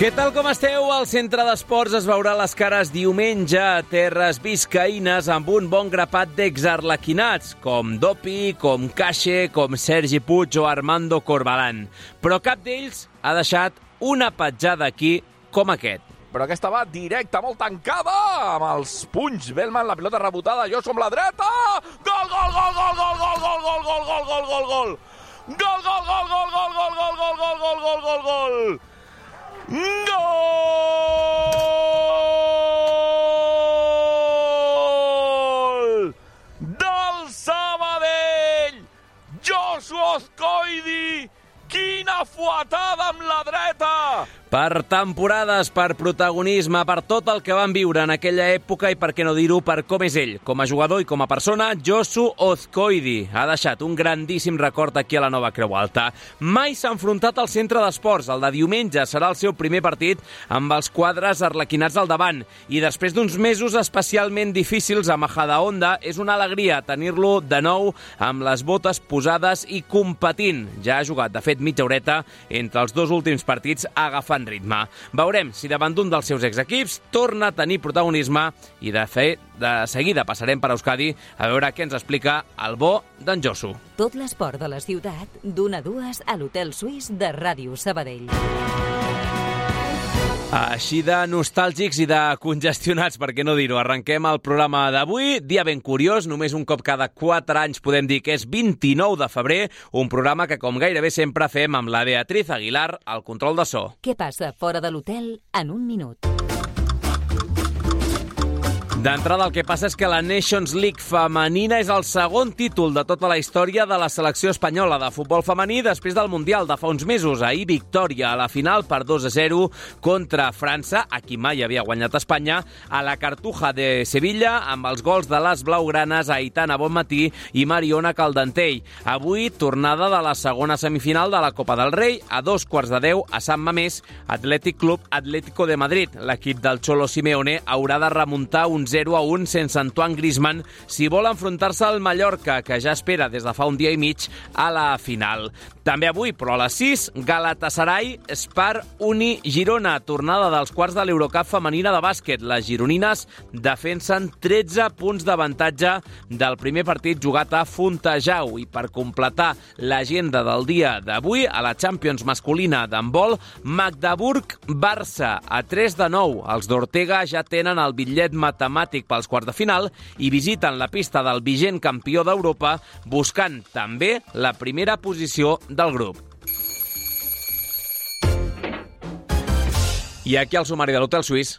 Què tal com esteu? Al Centre d'Esports es veurà les cares diumenge a terres viscaïnes amb un bon grapat d'exarlequinats, com Dopi, com Caixe, com Sergi Puig o Armando Corbalán. Però cap d'ells ha deixat una petjada aquí com aquest. Però aquesta va directa, molt tancada, amb els punys. Bellman, la pilota rebotada, jo som la dreta! Gol, gol, gol, gol, gol, gol, gol, gol, gol, gol, gol, gol, gol! Gol, gol, gol, gol, gol, gol, gol, gol, gol, gol, gol, gol, gol! Del Sabadell! Joshua Oscoidi! Quina fuetada amb la dreta! Per temporades, per protagonisme, per tot el que van viure en aquella època i, per què no dir-ho, per com és ell. Com a jugador i com a persona, Josu Ozcoidi ha deixat un grandíssim record aquí a la Nova Creu Alta. Mai s'ha enfrontat al centre d'esports. El de diumenge serà el seu primer partit amb els quadres arlequinats al davant. I després d'uns mesos especialment difícils a Majadahonda, és una alegria tenir-lo de nou amb les botes posades i competint. Ja ha jugat, de fet, mitja horeta entre els dos últims partits agafant ritme. Veurem si davant d'un dels seus exequips torna a tenir protagonisme i de fet, de seguida passarem per Euskadi a veure què ens explica el bo d'en Josu. Tot l'esport de la ciutat, d'una a dues a l'Hotel Suís de Ràdio Sabadell. Així de nostàlgics i de congestionats, per què no dir-ho. Arrenquem el programa d'avui. Dia ben curiós, només un cop cada 4 anys podem dir que és 29 de febrer, un programa que com gairebé sempre fem amb la Beatriz Aguilar al control de so. Què passa fora de l'hotel en un minut? D'entrada, el que passa és que la Nations League femenina és el segon títol de tota la història de la selecció espanyola de futbol femení després del Mundial de fa uns mesos. Ahir, victòria a la final per 2 a 0 contra França, a qui mai havia guanyat Espanya, a la Cartuja de Sevilla, amb els gols de les blaugranes Aitana Bonmatí i Mariona Caldentell. Avui, tornada de la segona semifinal de la Copa del Rei, a dos quarts de deu a Sant Mamés, Atlètic Club Atlético de Madrid. L'equip del Cholo Simeone haurà de remuntar un 0 a 1 sense Antoine Griezmann si vol enfrontar-se al Mallorca, que ja espera des de fa un dia i mig a la final. També avui, però a les 6, Galatasaray, Spar, Uni, Girona, tornada dels quarts de l'Eurocup femenina de bàsquet. Les gironines defensen 13 punts d'avantatge del primer partit jugat a Fontejau. I per completar l'agenda del dia d'avui, a la Champions masculina d'handbol, Magdeburg-Barça, a 3 de 9. Els d'Ortega ja tenen el bitllet matemàtic pels quarts de final i visiten la pista del vigent campió d'Europa buscant també la primera posició del grup. I aquí el sumari de l'Hotel Suís.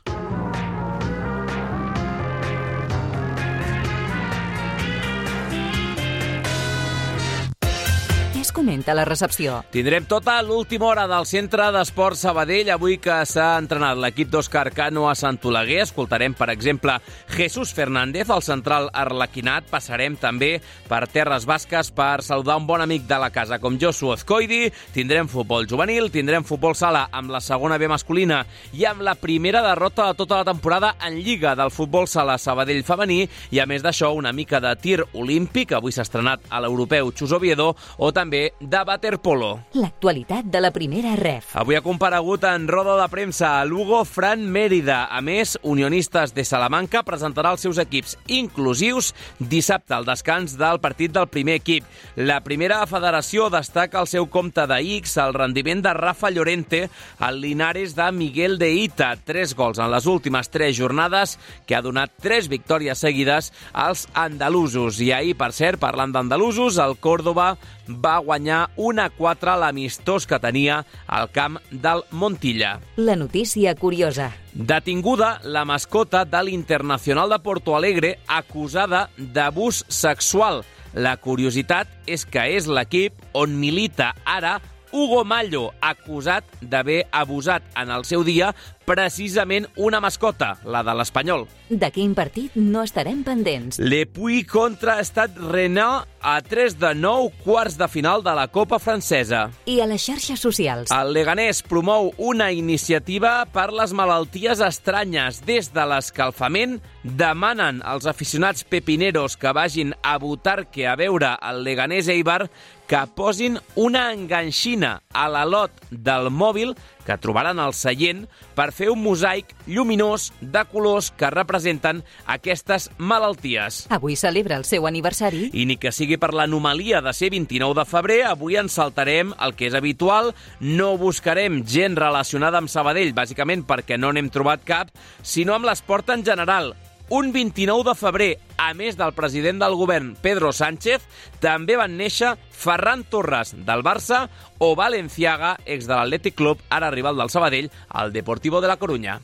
Comenta a la recepció? Tindrem tota l'última hora del Centre d'Esport Sabadell, avui que s'ha entrenat l'equip d'Òscar Cano a Sant Oleguer. Escoltarem, per exemple, Jesús Fernández, el central arlequinat. Passarem també per Terres Basques per saludar un bon amic de la casa com Josu Ozcoidi. Tindrem futbol juvenil, tindrem futbol sala amb la segona B masculina i amb la primera derrota de tota la temporada en Lliga del futbol sala Sabadell femení i a més d'això una mica de tir olímpic, avui s'ha estrenat a l'europeu Xus Oviedo, o també de waterpolo. L'actualitat de la primera ref. Avui ha comparegut en roda de premsa a Lugo Fran Mérida. A més, Unionistes de Salamanca presentarà els seus equips inclusius dissabte al descans del partit del primer equip. La primera federació destaca el seu compte de X, el rendiment de Rafa Llorente al Linares de Miguel de Ita. Tres gols en les últimes tres jornades que ha donat tres victòries seguides als andalusos. I ahir, per cert, parlant d'andalusos, el Córdoba va guanyar 1 a 4 l'amistós que tenia al camp del Montilla. La notícia curiosa. Detinguda la mascota de l'Internacional de Porto Alegre acusada d'abús sexual. La curiositat és que és l'equip on milita ara Hugo Mallo, acusat d'haver abusat en el seu dia precisament una mascota, la de l'Espanyol. De quin partit no estarem pendents? Le Puy contra Estat Renat a 3 de 9 quarts de final de la Copa Francesa. I a les xarxes socials? El Leganés promou una iniciativa per les malalties estranyes. Des de l'escalfament demanen als aficionats pepineros que vagin a Butarque a veure el Leganés Eibar que posin una enganxina a la lot del mòbil que trobaran al seient per fer un mosaic lluminós de colors que representen aquestes malalties. Avui celebra el seu aniversari. I ni que sigui per l'anomalia de ser 29 de febrer, avui ens saltarem el que és habitual. No buscarem gent relacionada amb Sabadell, bàsicament perquè no n'hem trobat cap, sinó amb l'esport en general. Un 29 de febrer, a més del president del govern, Pedro Sánchez, també van néixer Ferran Torres, del Barça, o Valenciaga, ex de l'Atlètic Club, ara rival del Sabadell, al Deportivo de la Corunya.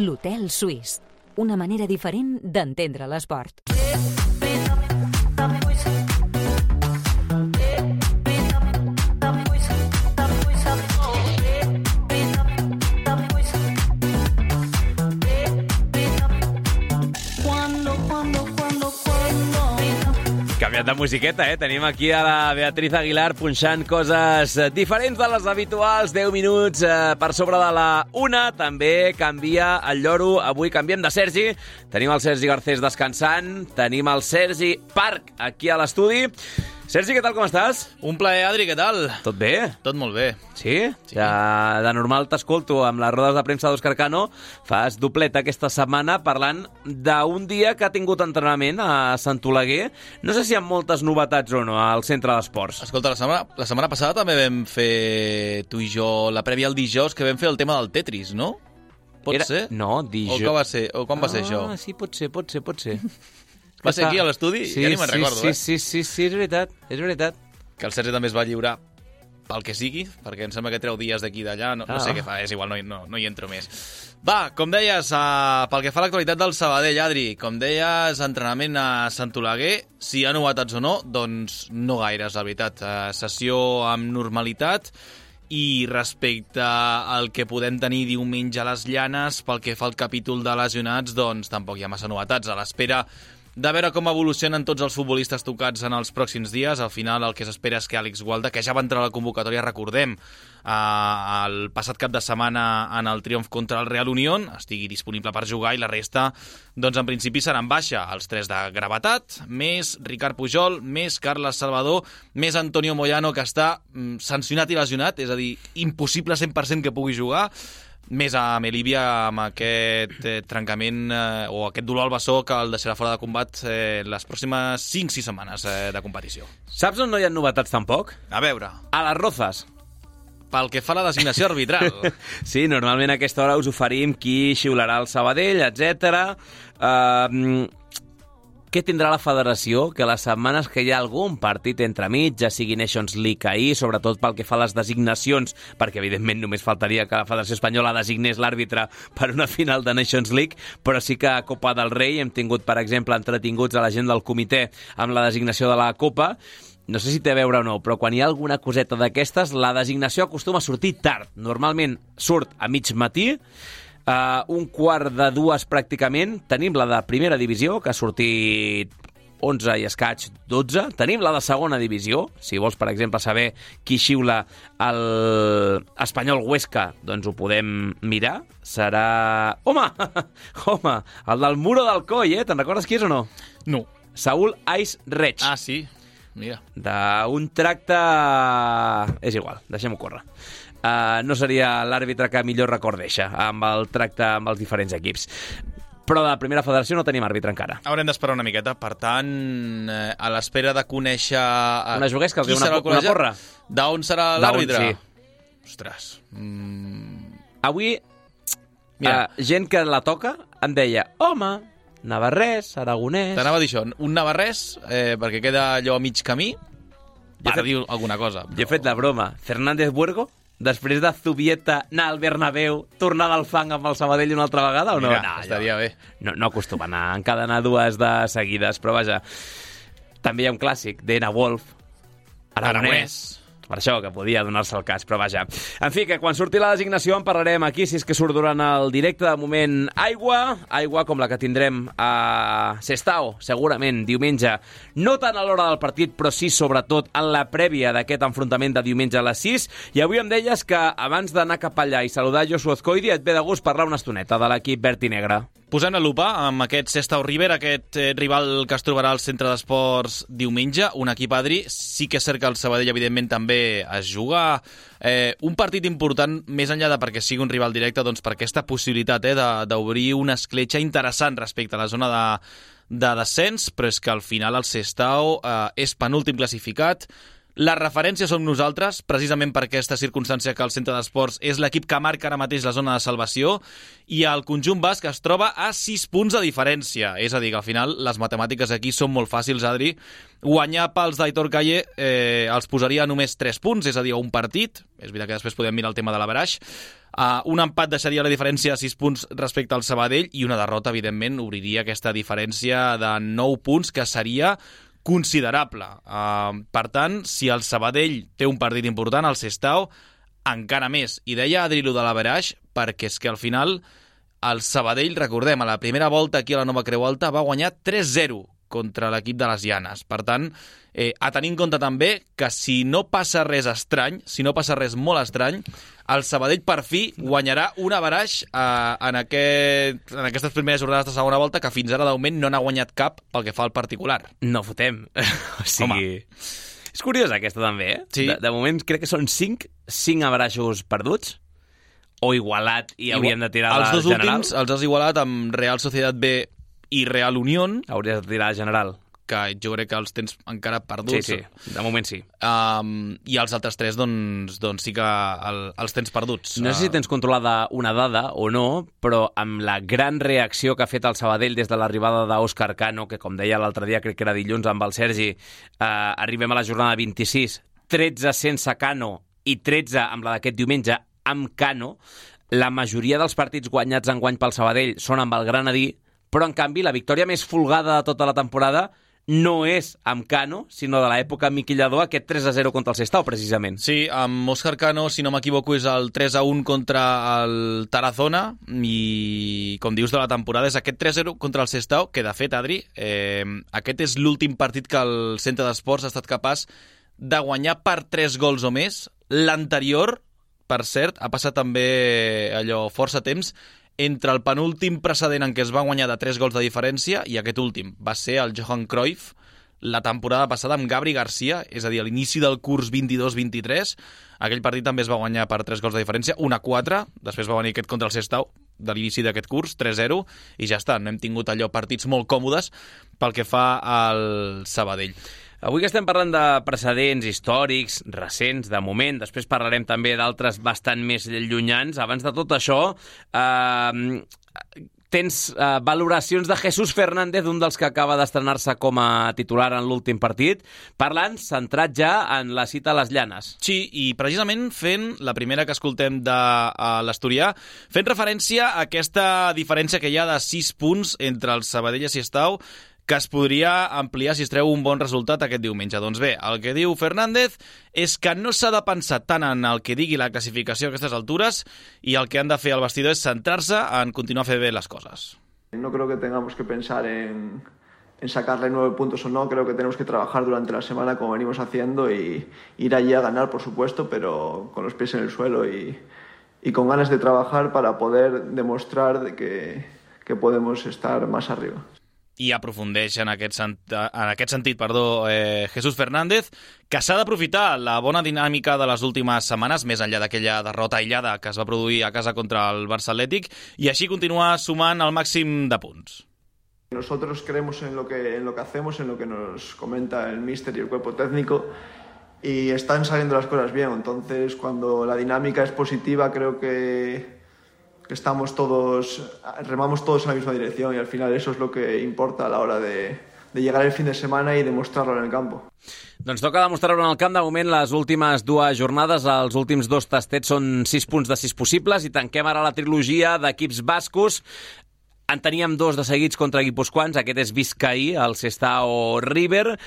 L'Hotel Suís. Una manera diferent d'entendre l'esport. De musiqueta, eh? Tenim aquí a la Beatriz Aguilar punxant coses diferents de les habituals, 10 minuts eh, per sobre de la una. També canvia el lloro, avui canviem de Sergi. Tenim el Sergi Garcés descansant, tenim el Sergi Parc aquí a l'estudi. Sergi, què tal, com estàs? Un plaer, Adri, què tal? Tot bé? Tot molt bé. Sí? sí. De, de normal t'escolto amb les rodes de premsa d'Òscar Cano. Fas dobleta aquesta setmana parlant d'un dia que ha tingut entrenament a Sant Oleguer. No sé si hi ha moltes novetats o no al centre d'esports. Escolta, la setmana, la setmana passada també vam fer tu i jo la prèvia al dijous que vam fer el tema del Tetris, no? Pot Era... ser? No, dijous... O va ser, o com va ser això? Ah, sí, pot ser, pot ser, pot ser. Va ser aquí a l'estudi? Sí, ja ni me'n sí, recordo, sí, eh? sí, sí, sí, és veritat, és veritat. Que el Sergi també es va lliurar pel que sigui, perquè em sembla que treu dies d'aquí i d'allà, no, Ah. no sé què fa, és igual, no, hi- no, no hi entro més. Va, com deies, uh, pel que fa a l'actualitat del Sabadell, Adri, com deies, entrenament a Sant Oleguer, si hi ha novetats o no, doncs no gaires, la veritat. Uh, sessió amb normalitat, i respecte al que podem tenir diumenge a les Llanes, pel que fa al capítol de lesionats, doncs tampoc hi ha massa novetats. A l'espera de veure com evolucionen tots els futbolistes tocats en els pròxims dies. Al final el que s'espera és que Àlex Gualda, que ja va entrar a la convocatòria, recordem, eh, el passat cap de setmana en el triomf contra el Real Unión, estigui disponible per jugar i la resta, doncs en principi seran baixa. Els tres de gravetat, més Ricard Pujol, més Carles Salvador, més Antonio Moyano, que està mm, sancionat i lesionat, és a dir, impossible 100% que pugui jugar, més a Melívia amb aquest eh, trencament eh, o aquest dolor al bessó que el deixarà fora de combat eh, les pròximes 5-6 setmanes eh, de competició. Saps on no hi ha novetats tampoc? A veure, A les Rozas. pel que fa a la designació arbitral, Sí, normalment a aquesta hora us oferim qui xiularà el Sabadell, etc. Uh, què tindrà la federació? Que les setmanes que hi ha algun partit entremig, ja sigui Nations League ahir, sobretot pel que fa a les designacions, perquè evidentment només faltaria que la Federació Espanyola designés l'àrbitre per una final de Nations League, però sí que a Copa del Rei hem tingut, per exemple, entretinguts a la gent del comitè amb la designació de la Copa, no sé si té a veure o no, però quan hi ha alguna coseta d'aquestes, la designació acostuma a sortir tard. Normalment surt a mig matí, uh, un quart de dues pràcticament. Tenim la de primera divisió, que ha sortit 11 i escaig 12. Tenim la de segona divisió, si vols, per exemple, saber qui xiula el Espanyol Huesca, doncs ho podem mirar. Serà... Home! Home! El del Muro del Coll, eh? Te'n recordes qui és o no? no. Saúl Ais Reig Ah, sí? Mira. d'un tracte... És igual, deixem-ho córrer. Uh, no seria l'àrbitre que millor record deixa amb el tracte amb els diferents equips. Però de la primera federació no tenim àrbitre encara. Haurem d'esperar una miqueta, per tant, eh, a l'espera de conèixer... eh, Una juguesca, els qui diu una una col·legiat, porra? D'on serà l'àrbitre? sí. Ostres. Mm, Avui, Mira. uh, gent que la toca em deia home, navarrès, aragonès... T'anava a dir això, un navarrès, eh, perquè queda allò a mig camí, Jo per dir alguna cosa. Jo he fet la broma. Fernández Buergo? Després de Zubieta anar al Bernabéu, tornar del fang amb el Sabadell una altra vegada o no? Mira, no, estaria bé. No, no acostuma a anar a encadenar dues de seguides, però vaja. També hi ha un clàssic, d'Ena Wolf, aragonès. Aragonès. Per això, que podia donar-se el cas, però vaja. En fi, que quan surti la designació en parlarem aquí, si és que surt durant el directe. De moment, aigua, aigua com la que tindrem a Sestao, segurament, diumenge. No tant a l'hora del partit, però sí, sobretot, en la prèvia d'aquest enfrontament de diumenge a les 6. I avui em deies que abans d'anar cap allà i saludar Joshua Azcoidi, et ve de gust parlar una estoneta de l'equip verd i negre. Posant a lupa amb aquest Sestao River, aquest eh, rival que es trobarà al centre d'esports diumenge, un equip Adri, sí que és cert que el Sabadell evidentment també es juga eh, un partit important, més enllà de perquè sigui un rival directe, doncs per aquesta possibilitat eh, d'obrir una escletxa interessant respecte a la zona de, de descens, però és que al final el Sestao eh, és penúltim classificat, la referència som nosaltres, precisament per aquesta circumstància que el centre d'esports és l'equip que marca ara mateix la zona de salvació i el conjunt basc es troba a 6 punts de diferència. És a dir, que al final les matemàtiques aquí són molt fàcils, Adri. Guanyar pels d'Aitor Calle eh, els posaria només 3 punts, és a dir, un partit. És veritat que després podem mirar el tema de l'averaix. Uh, un empat deixaria la diferència a 6 punts respecte al Sabadell i una derrota, evidentment, obriria aquesta diferència de 9 punts, que seria considerable. Uh, per tant, si el Sabadell té un partit important, el Sestao, encara més. I deia Adri lo de l'Averaix perquè és que al final el Sabadell, recordem, a la primera volta aquí a la Nova Creu Alta va guanyar 3-0 contra l'equip de les Llanes. Per tant, eh, a tenir en compte també que si no passa res estrany, si no passa res molt estrany, el Sabadell per fi guanyarà un averaix eh, en, aquest, en aquestes primeres jornades de segona volta que fins ara d'augment no n'ha guanyat cap pel que fa al particular. No fotem. o sigui... És curiós aquesta també, eh? Sí. De, de moment crec que són 5, 5 abraços perduts o igualat i hauríem de tirar Els dos general. últims els has igualat amb Real Societat B i Real Unión, Hauries de tirar general. que jo crec que els tens encara perduts. Sí, sí, de moment sí. Um, I els altres tres, doncs, doncs sí que el, els tens perduts. No sé si tens controlada una dada o no, però amb la gran reacció que ha fet el Sabadell des de l'arribada d'Òscar Cano, que com deia l'altre dia, crec que era dilluns amb el Sergi, eh, arribem a la jornada 26, 13 sense Cano i 13 amb la d'aquest diumenge amb Cano, la majoria dels partits guanyats en guany pel Sabadell són amb el Granadí, però en canvi la victòria més folgada de tota la temporada no és amb Cano, sinó de l'època Miquillador, aquest 3-0 contra el Sestao, precisament. Sí, amb Òscar Cano, si no m'equivoco, és el 3 a 1 contra el Tarazona i, com dius, de la temporada és aquest 3-0 contra el Sestao, que de fet, Adri, eh, aquest és l'últim partit que el centre d'esports ha estat capaç de guanyar per 3 gols o més. L'anterior, per cert, ha passat també allò força temps entre el penúltim precedent en què es va guanyar de 3 gols de diferència i aquest últim va ser el Johan Cruyff la temporada passada amb Gabri Garcia, és a dir, a l'inici del curs 22-23. Aquell partit també es va guanyar per 3 gols de diferència, 1-4, després va venir aquest contra el Sestau, de l'inici d'aquest curs, 3-0, i ja està, no hem tingut allò partits molt còmodes pel que fa al Sabadell. Avui que estem parlant de precedents històrics, recents, de moment, després parlarem també d'altres bastant més llunyans. Abans de tot això, eh, tens eh, valoracions de Jesús Fernández, un dels que acaba d'estrenar-se com a titular en l'últim partit, parlant, centrat ja en la cita a les llanes. Sí, i precisament fent la primera que escoltem de l'Asturià, fent referència a aquesta diferència que hi ha de 6 punts entre el Sabadell i Siestau, que es podria ampliar si es treu un bon resultat aquest diumenge. Doncs bé, el que diu Fernández és que no s'ha de pensar tant en el que digui la classificació a aquestes altures i el que han de fer al vestidor és centrar-se en continuar fer bé les coses. No creo que tengamos que pensar en, en sacarle nueve puntos o no, creo que tenemos que trabajar durante la semana como venimos haciendo y ir allí a ganar, por supuesto, pero con los pies en el suelo y, y con ganas de trabajar para poder demostrar de que, que podemos estar más arriba. I aprofundeix en aquest, en aquest sentit perdó, eh, Jesús Fernández, que s'ha d'aprofitar la bona dinàmica de les últimes setmanes, més enllà d'aquella derrota aïllada que es va produir a casa contra el Barça Atlètic, i així continuar sumant el màxim de punts. Nosotros creemos en lo, que, en lo que hacemos, en lo que nos comenta el míster y el cuerpo técnico y están saliendo las cosas bien. Entonces, cuando la dinámica es positiva, creo que, que estamos todos, remamos todos en la misma dirección y al final eso es lo que importa a la hora de, de llegar el fin de semana y demostrarlo en el campo. Doncs toca demostrar-ho en el camp. De moment, les últimes dues jornades, els últims dos tastets són sis punts de sis possibles i tanquem ara la trilogia d'equips bascos. En teníem dos de seguits contra guipuscoans, aquest és Vizcaí, el Sestao River.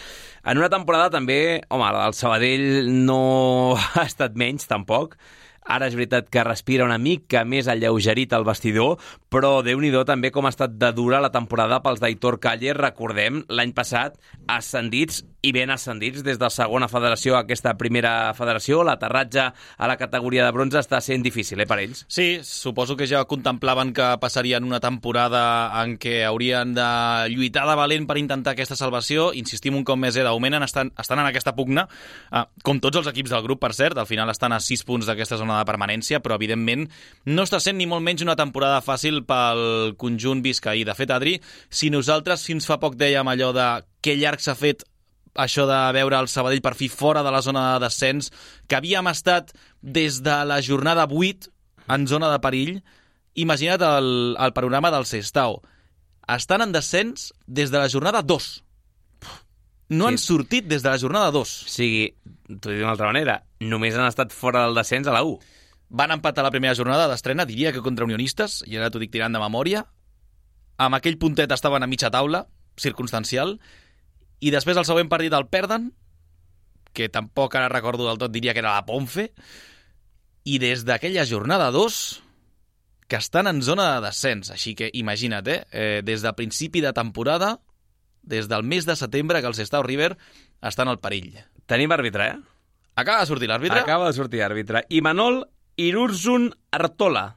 En una temporada també, home, el Sabadell no ha estat menys, tampoc. Ara és veritat que respira una mica més alleugerit al vestidor, però déu nhi també com ha estat de dura la temporada pels d'Aitor Calle. Recordem, l'any passat, ascendits i ben ascendits des de segona federació a aquesta primera federació. L'aterratge a la categoria de bronze està sent difícil, eh, per ells? Sí, suposo que ja contemplaven que passarien una temporada en què haurien de lluitar de valent per intentar aquesta salvació. Insistim un cop més, eh, d'augment estan, estan en aquesta pugna, eh, com tots els equips del grup, per cert, al final estan a 6 punts d'aquesta zona de permanència, però evidentment no està sent ni molt menys una temporada fàcil pel conjunt viscaí. De fet, Adri, si nosaltres fins fa poc dèiem allò de que llarg s'ha fet això de veure el Sabadell per fi fora de la zona de descens, que havíem estat des de la jornada 8 en zona de perill, imagina't el, el panorama del Sestao. Estan en descens des de la jornada 2. No sí. han sortit des de la jornada 2. O sigui, t'ho dic d'una altra manera, només han estat fora del descens a la 1. Van empatar la primera jornada d'estrena, diria que contra unionistes, i ara t'ho dic tirant de memòria. Amb aquell puntet estaven a mitja taula, circumstancial, i després el següent partit el perden, que tampoc ara recordo del tot, diria que era la Ponfe, i des d'aquella jornada 2 que estan en zona de descens. Així que imagina't, eh? eh des de principi de temporada, des del mes de setembre, que el Sestao River està en el perill. Tenim àrbitre, eh? Acaba de sortir l'àrbitre? Acaba de sortir àrbitre. I Manol Irurzun Artola.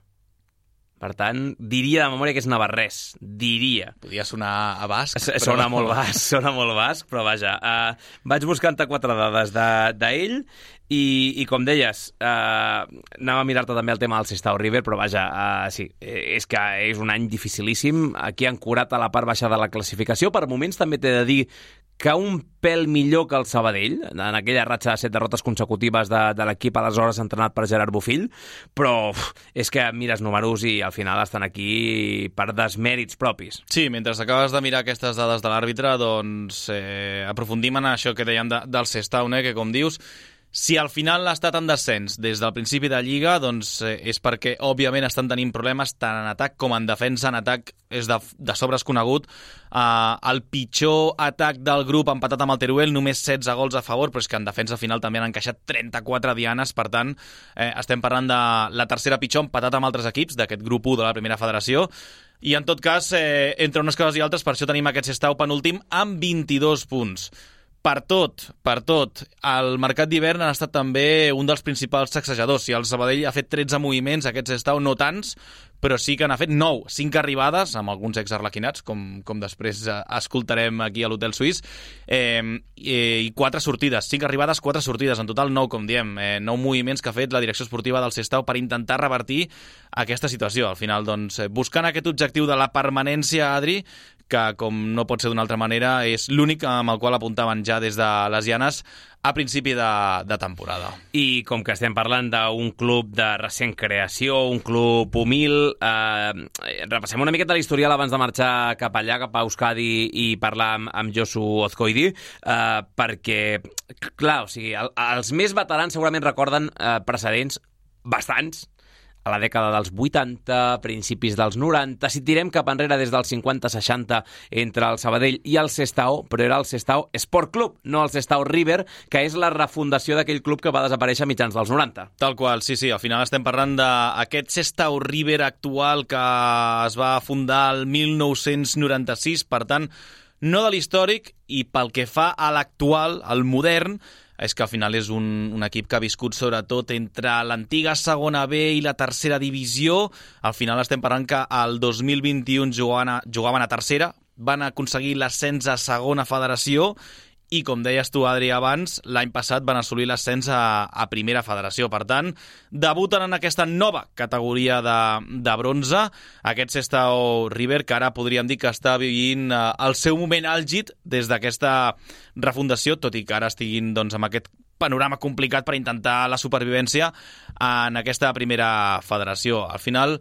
Per tant, diria de memòria que és navarrès. Diria. Podia sonar a basc. Però... Sona molt basc, sona molt basc, però vaja. Uh, vaig buscant-te quatre dades d'ell de, i, i com deies, uh, anava a mirar-te també el tema del Sestao River, però vaja, uh, sí, és que és un any dificilíssim. Aquí han curat a la part baixa de la classificació. Per moments també t'he de dir que un pèl millor que el Sabadell, en aquella ratxa de set derrotes consecutives de, de l'equip aleshores entrenat per Gerard Bufill, però uf, és que mires números i al final estan aquí per desmèrits propis. Sí, mentre acabes de mirar aquestes dades de l'àrbitre, doncs eh, aprofundim en això que dèiem de, del Sestau, eh, que com dius, si al final ha estat en descens des del principi de Lliga, doncs eh, és perquè, òbviament, estan tenint problemes tant en atac com en defensa. En atac és de, de sobres conegut. Uh, el pitjor atac del grup empatat amb el Teruel, només 16 gols a favor, però és que en defensa final també han encaixat 34 dianes, per tant, eh, estem parlant de la tercera pitjor empatat amb altres equips d'aquest grup 1 de la primera federació. I en tot cas, eh, entre unes coses i altres, per això tenim aquest Sestau penúltim amb 22 punts per tot, per tot. El mercat d'hivern ha estat també un dels principals sacsejadors. Si el Sabadell ha fet 13 moviments, aquests estau no tants, però sí que n'ha fet 9, 5 arribades, amb alguns exarlequinats, com, com després eh, escoltarem aquí a l'Hotel Suís, eh, i, i 4 sortides, 5 arribades, 4 sortides, en total 9, com diem, eh, 9 moviments que ha fet la direcció esportiva del Sestau per intentar revertir aquesta situació. Al final, doncs, eh, buscant aquest objectiu de la permanència, Adri, que, com no pot ser d'una altra manera, és l'únic amb el qual apuntaven ja des de les Llanes a principi de, de temporada. I com que estem parlant d'un club de recent creació, un club humil, eh, repassem una miqueta l'historial abans de marxar cap allà, cap a Euskadi i parlar amb, amb Josu Ozkoidi, eh, perquè, clar, o sigui, el, els més veterans segurament recorden eh, precedents bastants a la dècada dels 80, principis dels 90, si tirem cap enrere des dels 50-60 entre el Sabadell i el Sestao, però era el Sestao Sport Club, no el Sestao River, que és la refundació d'aquell club que va desaparèixer mitjans dels 90. Tal qual, sí, sí, al final estem parlant d'aquest Sestao River actual que es va fundar el 1996, per tant, no de l'històric, i pel que fa a l'actual, al modern, és que al final és un, un equip que ha viscut sobretot entre l'antiga segona B i la tercera divisió. Al final estem parlant que el 2021 jugaven a, jugaven a tercera, van aconseguir l'ascens a segona federació i, com deies tu, Adri, abans, l'any passat van assolir l'ascens a, a primera federació. Per tant, debuten en aquesta nova categoria de, de bronze, aquest Sestao River, que ara podríem dir que està vivint eh, el seu moment àlgid des d'aquesta refundació, tot i que ara estiguin doncs, amb aquest panorama complicat per intentar la supervivència en aquesta primera federació. Al final,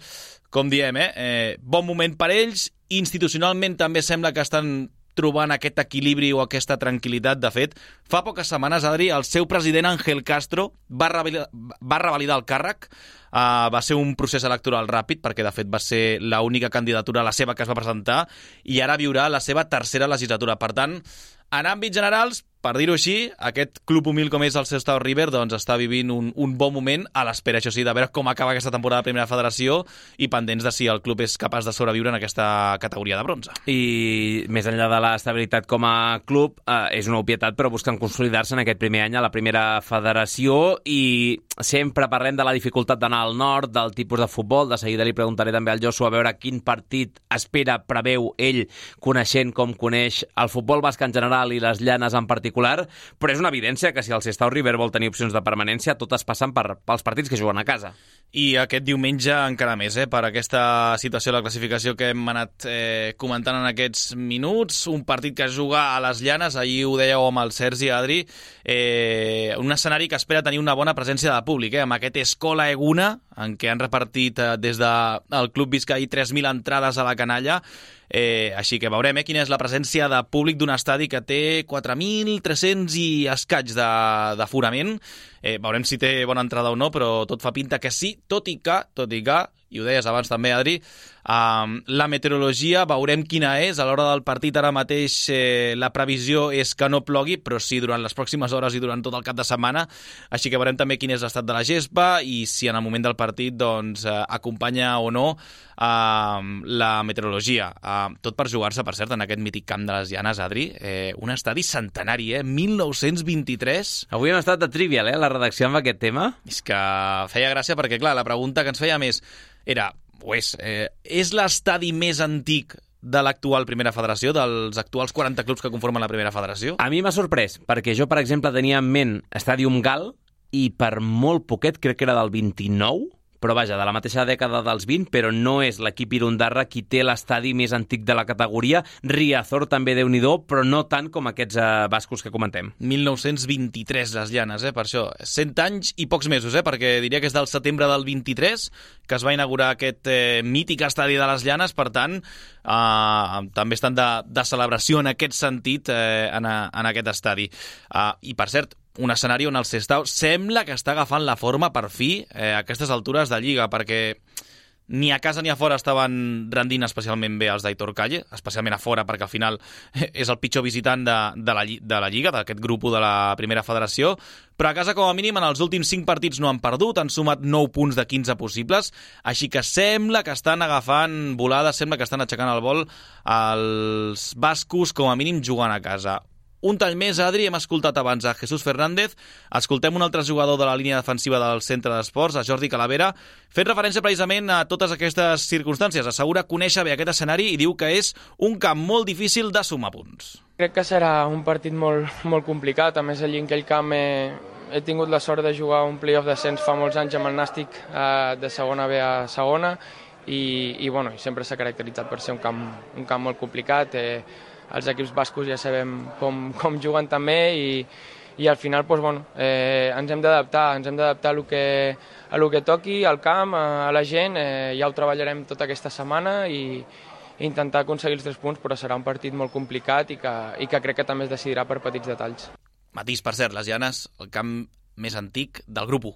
com diem, eh, eh bon moment per ells, institucionalment també sembla que estan trobant aquest equilibri o aquesta tranquil·litat. De fet, fa poques setmanes, Adri, el seu president Ángel Castro va revalidar, va revalidar el càrrec Uh, va ser un procés electoral ràpid, perquè de fet va ser l'única candidatura, la seva, que es va presentar, i ara viurà la seva tercera legislatura. Per tant, en àmbits generals, per dir-ho així, aquest club humil com és el Sestao River doncs està vivint un, un bon moment a l'espera, això sí, de veure com acaba aquesta temporada de Primera Federació i pendents de si el club és capaç de sobreviure en aquesta categoria de bronze. I més enllà de l'estabilitat com a club, eh, és una obvietat, però busquen consolidar-se en aquest primer any a la Primera Federació i sempre parlem de la dificultat d'anar al nord, del tipus de futbol. De seguida li preguntaré també al Josu a veure quin partit espera, preveu ell, coneixent com coneix el futbol basc en general i les llanes en particular particular, però és una evidència que si el Sestau River vol tenir opcions de permanència, totes passen per, pels partits que juguen a casa. I aquest diumenge encara més, eh, per aquesta situació de la classificació que hem anat eh, comentant en aquests minuts, un partit que es juga a les llanes, ahir ho dèieu amb el Sergi Adri, eh, un escenari que espera tenir una bona presència de públic, eh, amb aquest Escola Eguna, en què han repartit eh, des del de Club Vizcaí 3.000 entrades a la canalla, Eh, així que veurem eh, quina és la presència de públic d'un estadi que té 4.300 i escaig d'aforament. Eh, veurem si té bona entrada o no, però tot fa pinta que sí, tot i que, tot i que i ho deies abans també, Adri, um, la meteorologia veurem quina és. A l'hora del partit ara mateix eh, la previsió és que no plogui, però sí durant les pròximes hores i durant tot el cap de setmana. Així que veurem també quin és l'estat de la gespa i si en el moment del partit doncs, eh, acompanya o no uh, la meteorologia. Uh, tot per jugar-se, per cert, en aquest mític camp de les Llanes, Adri. Eh, un estadi centenari, eh? 1923. Avui hem estat de trivial, eh, la redacció amb aquest tema. És que feia gràcia perquè, clar, la pregunta que ens feia més era, és, eh, és l'estadi més antic de l'actual Primera Federació, dels actuals 40 clubs que conformen la Primera Federació? A mi m'ha sorprès, perquè jo, per exemple, tenia en ment Estadium Gal i per molt poquet, crec que era del 29, però vaja, de la mateixa dècada dels 20, però no és l'equip Irundarra qui té l'estadi més antic de la categoria. Riazor també déu nhi però no tant com aquests eh, bascos que comentem. 1923, les llanes, eh, per això. 100 anys i pocs mesos, eh, perquè diria que és del setembre del 23 que es va inaugurar aquest eh, mític estadi de les llanes, per tant, eh, també estan de, de celebració en aquest sentit eh, en, a, en aquest estadi. Eh, I, per cert, un escenari on el Sestao sembla que està agafant la forma per fi eh, a aquestes altures de Lliga, perquè ni a casa ni a fora estaven rendint especialment bé els d'Aitor Calle, especialment a fora perquè al final és el pitjor visitant de, de, la, de la Lliga, d'aquest grup de la Primera Federació, però a casa com a mínim en els últims 5 partits no han perdut, han sumat 9 punts de 15 possibles, així que sembla que estan agafant volada, sembla que estan aixecant el vol els bascos com a mínim jugant a casa. Un tall més, Adri, hem escoltat abans a Jesús Fernández, escoltem un altre jugador de la línia defensiva del centre d'esports, a Jordi Calavera, fent referència precisament a totes aquestes circumstàncies. Assegura conèixer bé aquest escenari i diu que és un camp molt difícil de sumar punts. Crec que serà un partit molt, molt complicat, a més allí en aquell camp he, he tingut la sort de jugar un playoff d'ascens fa molts anys amb el Nàstic eh, de segona B a segona i, i, bueno, sempre s'ha caracteritzat per ser un camp, un camp molt complicat. Eh, els equips bascos ja sabem com, com juguen també i, i al final doncs, bueno, eh, ens hem d'adaptar, ens hem d'adaptar a, lo que, a lo que toqui, al camp, a, a la gent, eh, ja ho treballarem tota aquesta setmana i, i intentar aconseguir els tres punts, però serà un partit molt complicat i que, i que crec que també es decidirà per petits detalls. Matís, per cert, les Llanes, el camp més antic del grup 1.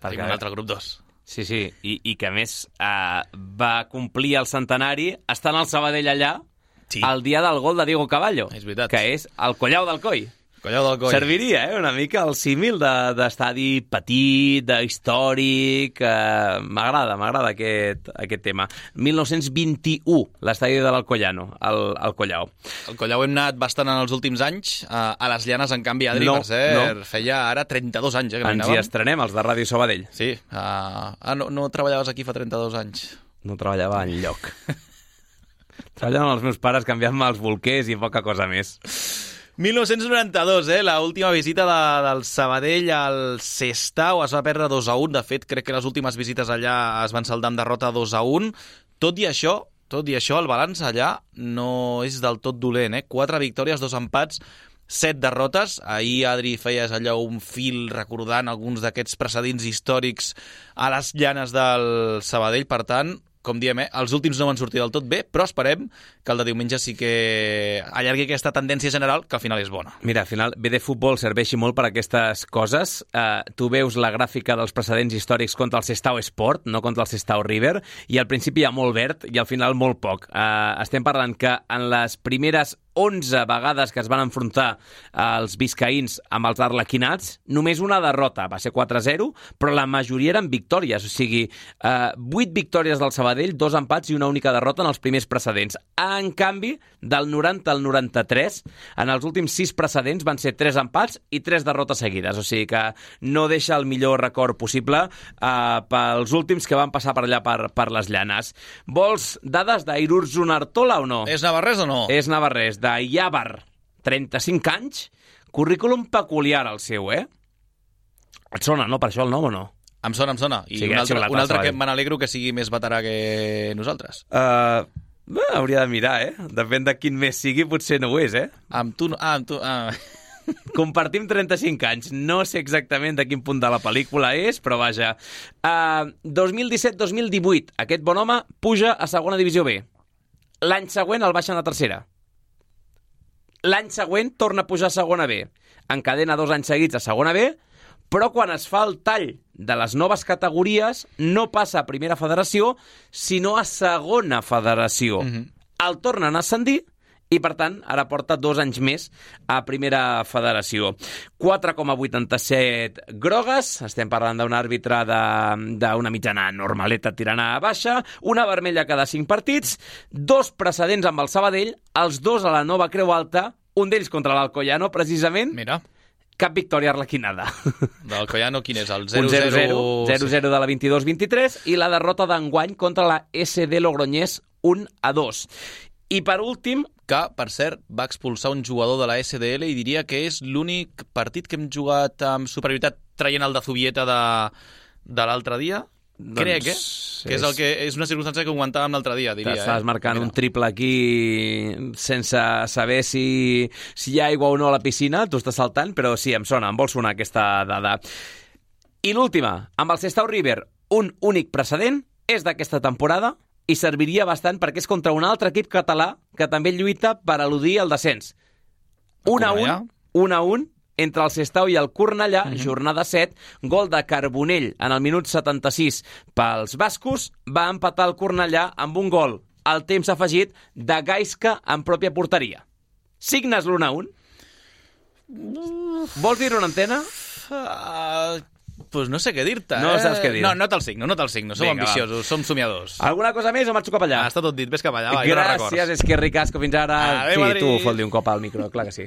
Perquè un altre grup 2. Sí, sí, I, i que a més eh, va complir el centenari estant al Sabadell allà sí. el dia del gol de Diego Caballo, és veritat. que és el Collau del Coi. Collau del Coi. Serviria, eh, una mica el símil d'estadi de, petit, de històric... Eh, m'agrada, m'agrada aquest, aquest tema. 1921, l'estadi de l'Alcoyano, el, el Collau. El Collau hem anat bastant en els últims anys. A, a les Llanes, en canvi, Adri, no, per cert, no. feia ara 32 anys. Eh, que Ens hi estrenem, els de Ràdio Sabadell. Sí. Uh, ah, no, no treballaves aquí fa 32 anys. No treballava en lloc. Treballen amb els meus pares canviant-me els bolquers i poca cosa més. 1992, eh? la última visita de, del Sabadell al Sestau es va perdre 2 a 1. De fet, crec que les últimes visites allà es van saldar amb derrota 2 a 1. Tot i això, tot i això, el balanç allà no és del tot dolent. Eh? 4 victòries, 2 empats, 7 derrotes. Ahir, Adri, feies allò un fil recordant alguns d'aquests precedents històrics a les llanes del Sabadell. Per tant, com diem, eh, els últims no van sortir del tot bé, però esperem que el de diumenge sí que allargui aquesta tendència general, que al final és bona. Mira, al final, bé de futbol serveixi molt per a aquestes coses. Uh, tu veus la gràfica dels precedents històrics contra el Sestao Sport, no contra el Sestao River, i al principi hi ha molt verd i al final molt poc. Uh, estem parlant que en les primeres 11 vegades que es van enfrontar els biscaïns amb els arlequinats, només una derrota, va ser 4-0, però la majoria eren victòries, o sigui, eh, 8 victòries del Sabadell, dos empats i una única derrota en els primers precedents. En canvi, del 90 al 93, en els últims 6 precedents van ser 3 empats i 3 derrotes seguides, o sigui que no deixa el millor record possible eh, pels últims que van passar per allà per, per les llanes. Vols dades d'Airurzun Artola o no? És Navarrés o no? És Navarrés, de Iàbar, 35 anys, currículum peculiar el seu, eh? Et sona, no, per això el nom o no? Em sona, em sona. I Sí, un altre, un al altre que me n'alegro que sigui més veterà que nosaltres. Uh, bé, hauria de mirar, eh? Depèn de quin mes sigui, potser no ho és, eh? Amb tu... no- Ah, amb tu... Ah. Compartim 35 anys. No sé exactament de quin punt de la pel·lícula és, però vaja. Uh, 2017-2018, aquest bon home puja a segona divisió B. L'any següent el baixen a tercera. L'any següent torna a pujar a segona B. Encadena dos anys seguits a segona B, però quan es fa el tall de les noves categories no passa a primera federació, sinó a segona federació. Mm -hmm. El tornen a ascendir i, per tant, ara porta dos anys més a primera federació. 4,87 grogues, estem parlant d'un àrbitre d'una mitjana normaleta tirant a baixa, una vermella cada 5 partits, dos precedents amb el Sabadell, els dos a la nova Creu Alta, un d'ells contra l'Alcoyano, precisament, Mira, cap victòria arlequinada. del Collano quin és? El Un 0-0... 0-0 0-0 de la 22-23 i la derrota d'enguany contra la SD Logroñés 1 a 2. I per últim, que, per cert, va expulsar un jugador de la SDL i diria que és l'únic partit que hem jugat amb superioritat traient el de Zubieta de, de l'altre dia. Doncs Crec, eh? Que és, el que, és una circumstància que aguantàvem l'altre dia, diria. t'estàs eh? marcant Mira. un triple aquí sense saber si, si hi ha aigua o no a la piscina, tu estàs saltant, però sí, em sona, em vol sonar aquesta dada. I l'última, amb el Sestao River, un únic precedent, és d'aquesta temporada i serviria bastant perquè és contra un altre equip català que també lluita per eludir el descens. Un a un, un a un, entre el Sestao i el Cornellà, mm -hmm. jornada 7, gol de Carbonell en el minut 76 pels bascos, va empatar el Cornellà amb un gol al temps afegit de Gaisca en pròpia porteria. Signes l'1 a 1? Vols dir una antena? Uh, pues no sé què dir-te, No eh? saps què dir. No, no te'l signo, no te'l signo. Som Vinga, va. ambiciosos, som somiadors. Alguna cosa més o marxo cap allà? Ah, està tot dit, ves cap allà, va, no Gràcies, és que ricasco, fins ara. Adéu, sí, Adri. tu, fot-li un cop al micro, clar que sí.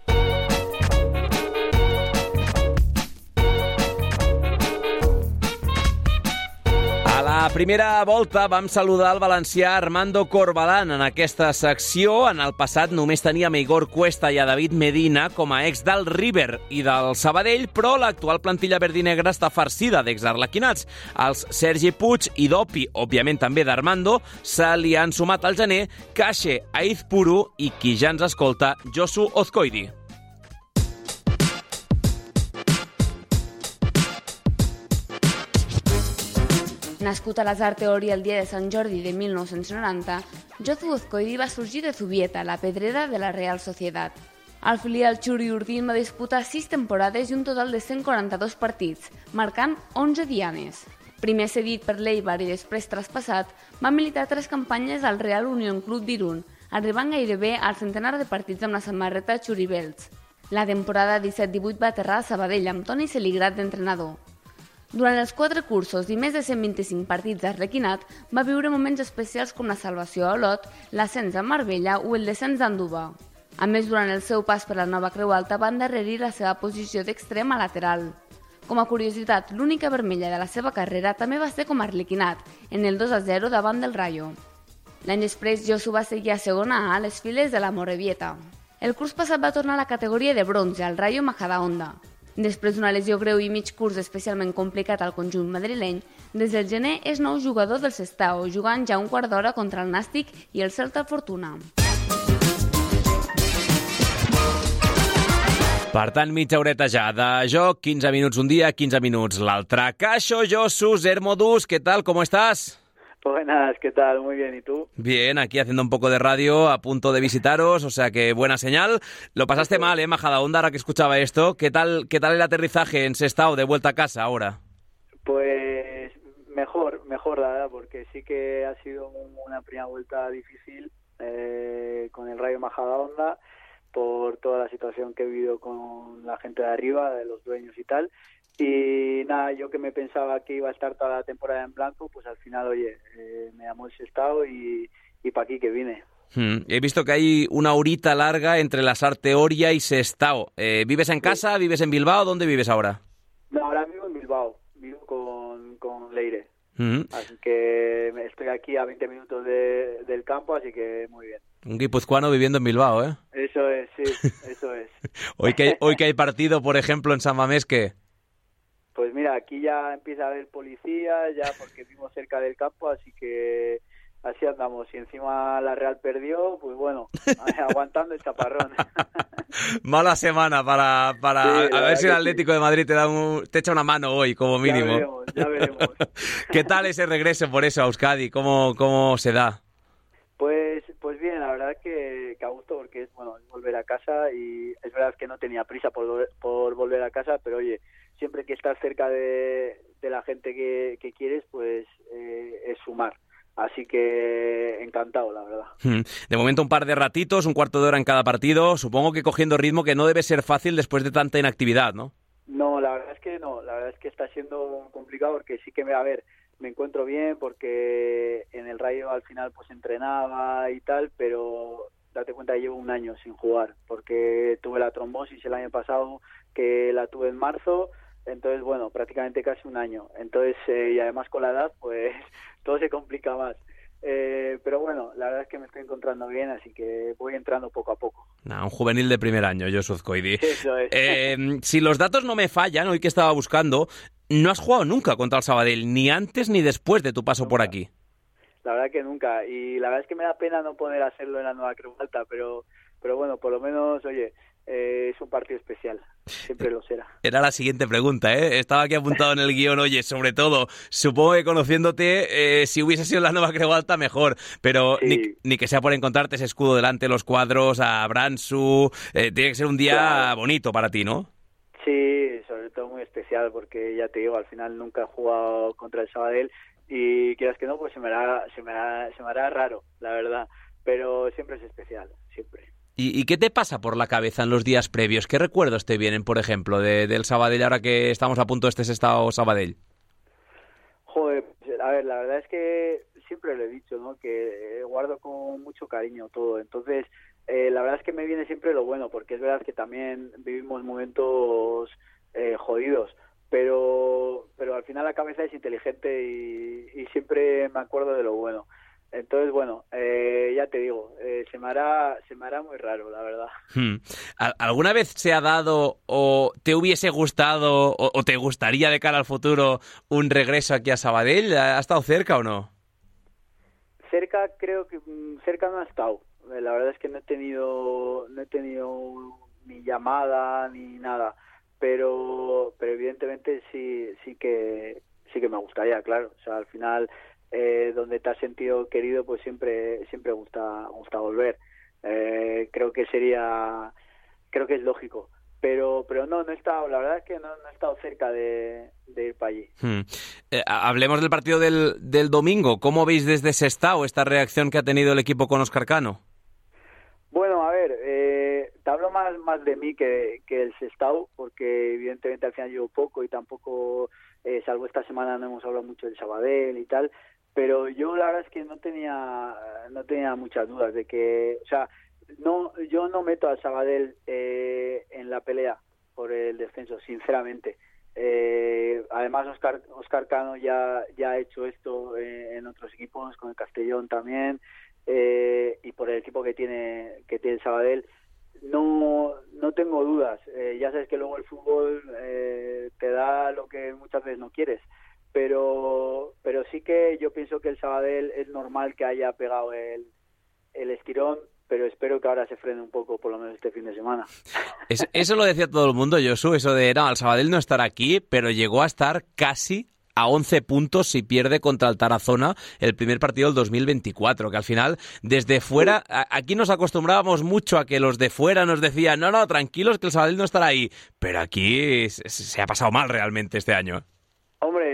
Primera volta vam saludar el valencià Armando Corbalán en aquesta secció. En el passat només teníem Igor Cuesta i a David Medina com a ex del River i del Sabadell, però l'actual plantilla verdinegra està farcida d'exarlequinats. Els Sergi Puig i Dopi, òbviament també d'Armando, se li han sumat al gener Caixe Aizpuru i qui ja ens escolta, Josu Ozcoidi. Nascut a l'Azar Teori el dia de Sant Jordi de 1990, Jozu Uzcoidi va sorgir de Zubieta, la pedrera de la Real Societat. Al filial Xuri Urdin va disputar 6 temporades i un total de 142 partits, marcant 11 dianes. Primer cedit per l'Eibar i després traspassat, va militar tres campanyes al Real Unión Club d'Irun, arribant gairebé al centenar de partits amb la samarreta Xuribels. La temporada 17-18 va aterrar a Sabadell amb Toni Celigrat d'entrenador. Durant els quatre cursos i més de 125 partits d'Arlequinat, va viure moments especials com la salvació a Olot, l'ascens a Marbella o el descens d'Anduba. A més, durant el seu pas per la nova Creu Alta va endarrerir la seva posició d'extrem a lateral. Com a curiositat, l'única vermella de la seva carrera també va ser com a Arlequinat, en el 2 a 0 davant del Rayo. L'any després, Josu va seguir a segona a les files de la Morevieta. El curs passat va tornar a la categoria de bronze al Rayo Majadahonda. Després d'una lesió greu i mig curs especialment complicat al conjunt madrileny, des del gener és nou jugador del Sestao, jugant ja un quart d'hora contra el Nàstic i el Celta Fortuna. Per tant, mitja horeta ja de joc, 15 minuts un dia, 15 minuts l'altre. Caixo, Josus, Hermodus, què tal, com estàs? Buenas, ¿qué tal? Muy bien, ¿y tú? Bien, aquí haciendo un poco de radio, a punto de visitaros, o sea que buena señal. Lo pasaste mal, ¿eh, Majadahonda, ahora que escuchaba esto? ¿Qué tal, qué tal el aterrizaje en Sestao, de vuelta a casa ahora? Pues mejor, mejor, la verdad, porque sí que ha sido una primera vuelta difícil eh, con el Rayo Majadahonda por toda la situación que he vivido con la gente de arriba, de los dueños y tal. Y nada, yo que me pensaba que iba a estar toda la temporada en blanco, pues al final, oye, eh, me llamó el Sestao y, y para aquí que vine. Hmm. He visto que hay una horita larga entre la Sarteoria y Sestao. Eh, ¿Vives en casa? ¿Vives en Bilbao? ¿Dónde vives ahora? No, ahora vivo en Bilbao, vivo con, con Leire. Hmm. Así que estoy aquí a 20 minutos de- del campo, así que muy bien. Un guipuzcoano viviendo en Bilbao, ¿eh? Eso es, sí, eso es. Hoy que hay, hoy que hay partido, por ejemplo, en San Mamés, ¿qué? Pues mira, aquí ya empieza a haber policía, ya porque vivo cerca del campo, así que así andamos. Y encima la Real perdió, pues bueno, aguantando el chaparrón. Mala semana para, para Sí, a ver si el Atlético de Madrid te, da un- te echa una mano hoy, como Ya mínimo. veremos, ya veremos. ¿Qué tal ese regreso por eso a Euskadi? ¿Cómo, cómo se da? Pues, pues bien, la verdad que, que a gusto porque es bueno volver a casa y es verdad que no tenía prisa por, por volver a casa, pero oye, siempre que estás cerca de, de la gente que, que quieres, pues eh, es sumar. Así que encantado, la verdad. Hmm. De momento un par de ratitos, un cuarto de hora en cada partido. Supongo que cogiendo ritmo que no debe ser fácil después de tanta inactividad, ¿no? No, la verdad es que no, la verdad es que está siendo complicado porque sí que me, a ver, me encuentro bien porque en el Rayo al final pues entrenaba y tal, pero date cuenta que llevo un año sin jugar porque tuve la trombosis el año pasado que la tuve en marzo, entonces bueno, prácticamente casi un año, entonces eh, y además con la edad pues todo se complica más. Eh, pero bueno, la verdad es que me estoy encontrando bien, así que voy entrando poco a poco. Nah, un juvenil de primer año, Josu Azcoidi. Eso es. Eh, si los datos no me fallan, hoy que estaba buscando, no has jugado nunca contra el Sabadell, ni antes ni después de tu paso por aquí. La verdad que nunca. Y la verdad es que me da pena no poder hacerlo en la nueva Cruz Alta, pero, pero bueno, por lo menos, oye, eh, es un partido especial. Siempre lo será. Era la siguiente pregunta, ¿eh? Estaba aquí apuntado en el guion, oye, sobre todo, supongo que conociéndote, eh, si hubiese sido la nueva Alta, mejor, pero Sí. ni, ni que sea por encontrarte ese escudo delante, los cuadros, a Bransu, eh, tiene que ser un día Claro. bonito para ti, ¿no? Sí, sobre todo muy especial, porque ya te digo, al final nunca he jugado contra el Sabadell y quieras que no, pues se me hará, se me hará, se me hará raro, la verdad. Pero siempre es especial, siempre. ¿Y, qué te pasa por la cabeza en los días previos? ¿Qué recuerdos te vienen, por ejemplo, de- del Sabadell ahora que estamos a punto de este estado Sabadell? Joder, pues, a ver, la verdad es que siempre lo he dicho, ¿no? Que eh, guardo con mucho cariño todo. Entonces, eh, la verdad es que me viene siempre lo bueno, porque es verdad que también vivimos momentos eh, jodidos, pero, pero al final la cabeza es inteligente y siempre me acuerdo de lo bueno. Entonces, bueno, eh, ya te digo, eh, se me hará, se me hará muy raro, la verdad. Hmm. ¿Al- ¿Alguna vez se ha dado o te hubiese gustado o, o te gustaría de cara al futuro un regreso aquí a Sabadell? ¿Ha estado cerca o no? cerca creo que mm, cerca no ha estado Eh, la verdad es que no he tenido no he tenido ni llamada ni nada pero pero evidentemente sí sí que sí que me gustaría claro o sea al final eh, donde te has sentido querido pues siempre siempre gusta gusta volver Eh, creo que sería creo que es lógico pero pero no no he estado la verdad es que no, no he estado cerca de, de ir para allí Hmm. Eh, ha- hablemos del partido del, del domingo. ¿Cómo veis desde Sestao esta reacción que ha tenido el equipo con Oscar Cano? Bueno, a ver, eh, te hablo más, más de mí que, que el Sestao, porque evidentemente al final llevo poco y tampoco, eh, salvo esta semana no hemos hablado mucho del Sabadell y tal, pero yo la verdad es que no tenía, no tenía muchas dudas de que, o sea, no, yo no meto al Sabadell eh, en la pelea por el descenso, sinceramente. Eh, además, Oscar, Oscar Cano ya, ya ha hecho esto eh, en otros equipos, con el Castellón también, eh, y por el equipo que tiene que tiene el Sabadell no, no tengo dudas. Eh, ya sabes que luego el fútbol te da lo que muchas veces no quieres. Pero, pero sí que yo pienso que el Sabadell es normal que haya pegado el, el estirón, pero espero que ahora se frene un poco, por lo menos este fin de semana. eso lo decía todo el mundo, Josu, eso de, no, el Sabadell no estará aquí, pero llegó a estar casi a 11 puntos si pierde contra el Tarazona el primer partido del 2024, que al final desde fuera, aquí nos acostumbrábamos mucho a que los de fuera nos decían, no, no, tranquilos que el Sabadell no estará ahí, pero aquí se ha pasado mal realmente este año. Hombre,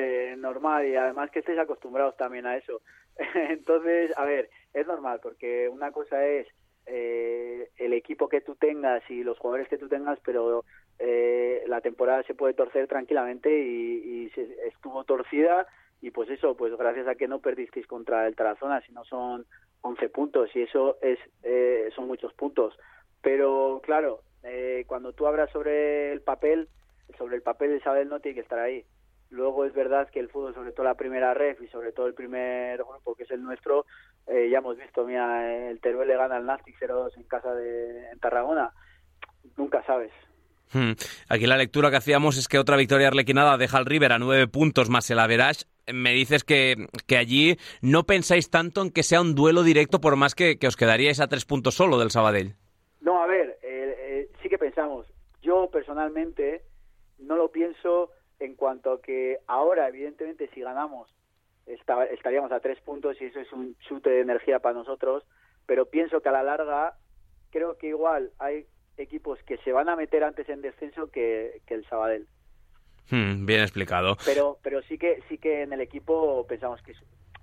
normal y además que estéis acostumbrados también a eso. Entonces, a ver, es normal porque una cosa es eh, el equipo que tú tengas y los jugadores que tú tengas, pero eh, la temporada se puede torcer tranquilamente y, estuvo torcida y pues eso, pues gracias a que no perdisteis contra el Tarazona, si no son 11 puntos y eso es eh, son muchos puntos. Pero claro, eh, cuando tú hablas sobre el papel, sobre el papel de Isabel no tiene que estar ahí. Luego es verdad que el fútbol, sobre todo la primera ref y sobre todo el primer grupo que es el nuestro, eh, ya hemos visto, mira, el Teruel le gana al Nastic 0-2 en casa de en Tarragona. Nunca sabes. Hmm. Aquí la lectura que hacíamos es que otra victoria arlequinada deja al River a nueve puntos más el Average. Me dices que, que allí no pensáis tanto en que sea un duelo directo por más que, que os quedaríais a tres puntos solo del Sabadell. No, a ver, eh, eh, sí que pensamos. Yo personalmente no lo pienso en cuanto a que ahora, evidentemente, si ganamos, estaríamos a tres puntos y eso es un chute de energía para nosotros, pero pienso que a la larga creo que igual hay equipos que se van a meter antes en descenso que, el Sabadell. Hmm, bien explicado. Pero, pero sí que sí que en el equipo pensamos que es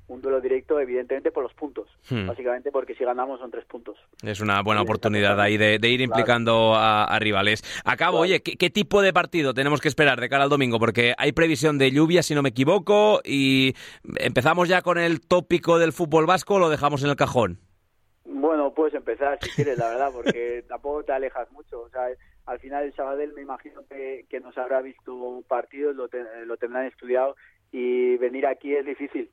un duelo directo, evidentemente, por los puntos. Hmm. Básicamente porque si ganamos son tres puntos. Es una buena oportunidad ahí de, ir implicando a, rivales. Acabo, oye, ¿qué, tipo de partido tenemos que esperar de cara al domingo? Porque hay previsión de lluvia, si no me equivoco, y empezamos ya con el tópico del fútbol vasco o lo dejamos en el cajón. Bueno, puedes empezar si quieres, la verdad, porque tampoco te alejas mucho. O sea, al final el Sabadell me imagino que, nos habrá visto partidos, lo, lo tendrán estudiado y venir aquí es difícil.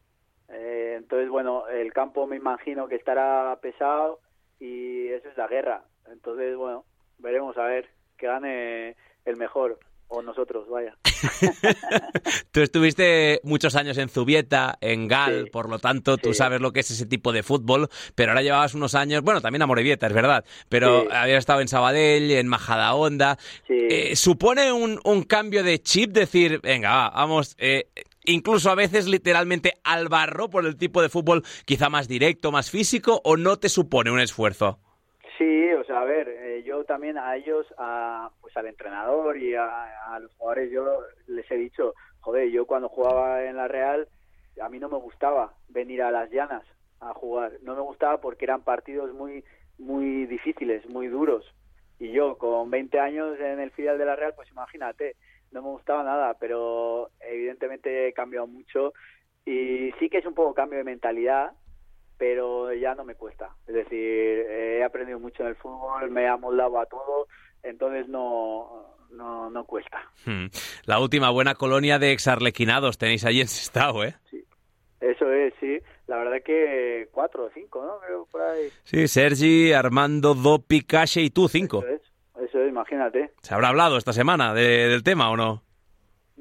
Eh, entonces, bueno, el campo me imagino que estará pesado y eso es la guerra. Entonces, bueno, veremos a ver que gane el mejor o nosotros, vaya. tú estuviste muchos años en Zubieta, en Gal, por lo tanto tú sabes lo que es ese tipo de fútbol, pero ahora llevabas unos años, bueno, también a Morevieta, es verdad, pero habías estado en Sabadell, en Majadahonda. Eh, ¿Supone un, un, cambio de chip decir, venga, vamos, eh, incluso a veces literalmente al barro por el tipo de fútbol quizá más directo, más físico, o no te supone un esfuerzo? Sí, o sea, a ver, eh, yo también a ellos, a, pues al entrenador y a, los jugadores, yo les he dicho, joder, yo cuando jugaba en la Real, a mí no me gustaba venir a las llanas a jugar, no me gustaba porque eran partidos muy, muy difíciles, muy duros. Y yo con 20 años en el filial de la Real, pues imagínate, no me gustaba nada, pero evidentemente he cambiado mucho y sí que es un poco cambio de mentalidad, pero ya no me cuesta. Es decir, he aprendido mucho en el fútbol, me he amoldado a todo, entonces no, no, no cuesta. Hmm. La última buena colonia de exarlequinados tenéis allí en Sestao, ¿eh? Sí, eso es, sí. La verdad que cuatro o cinco, ¿no? Creo por ahí. Sí, Sergi, Armando, Dopi, Cache y tú, cinco. Eso eso imagínate. ¿Se habrá hablado esta semana del tema o no?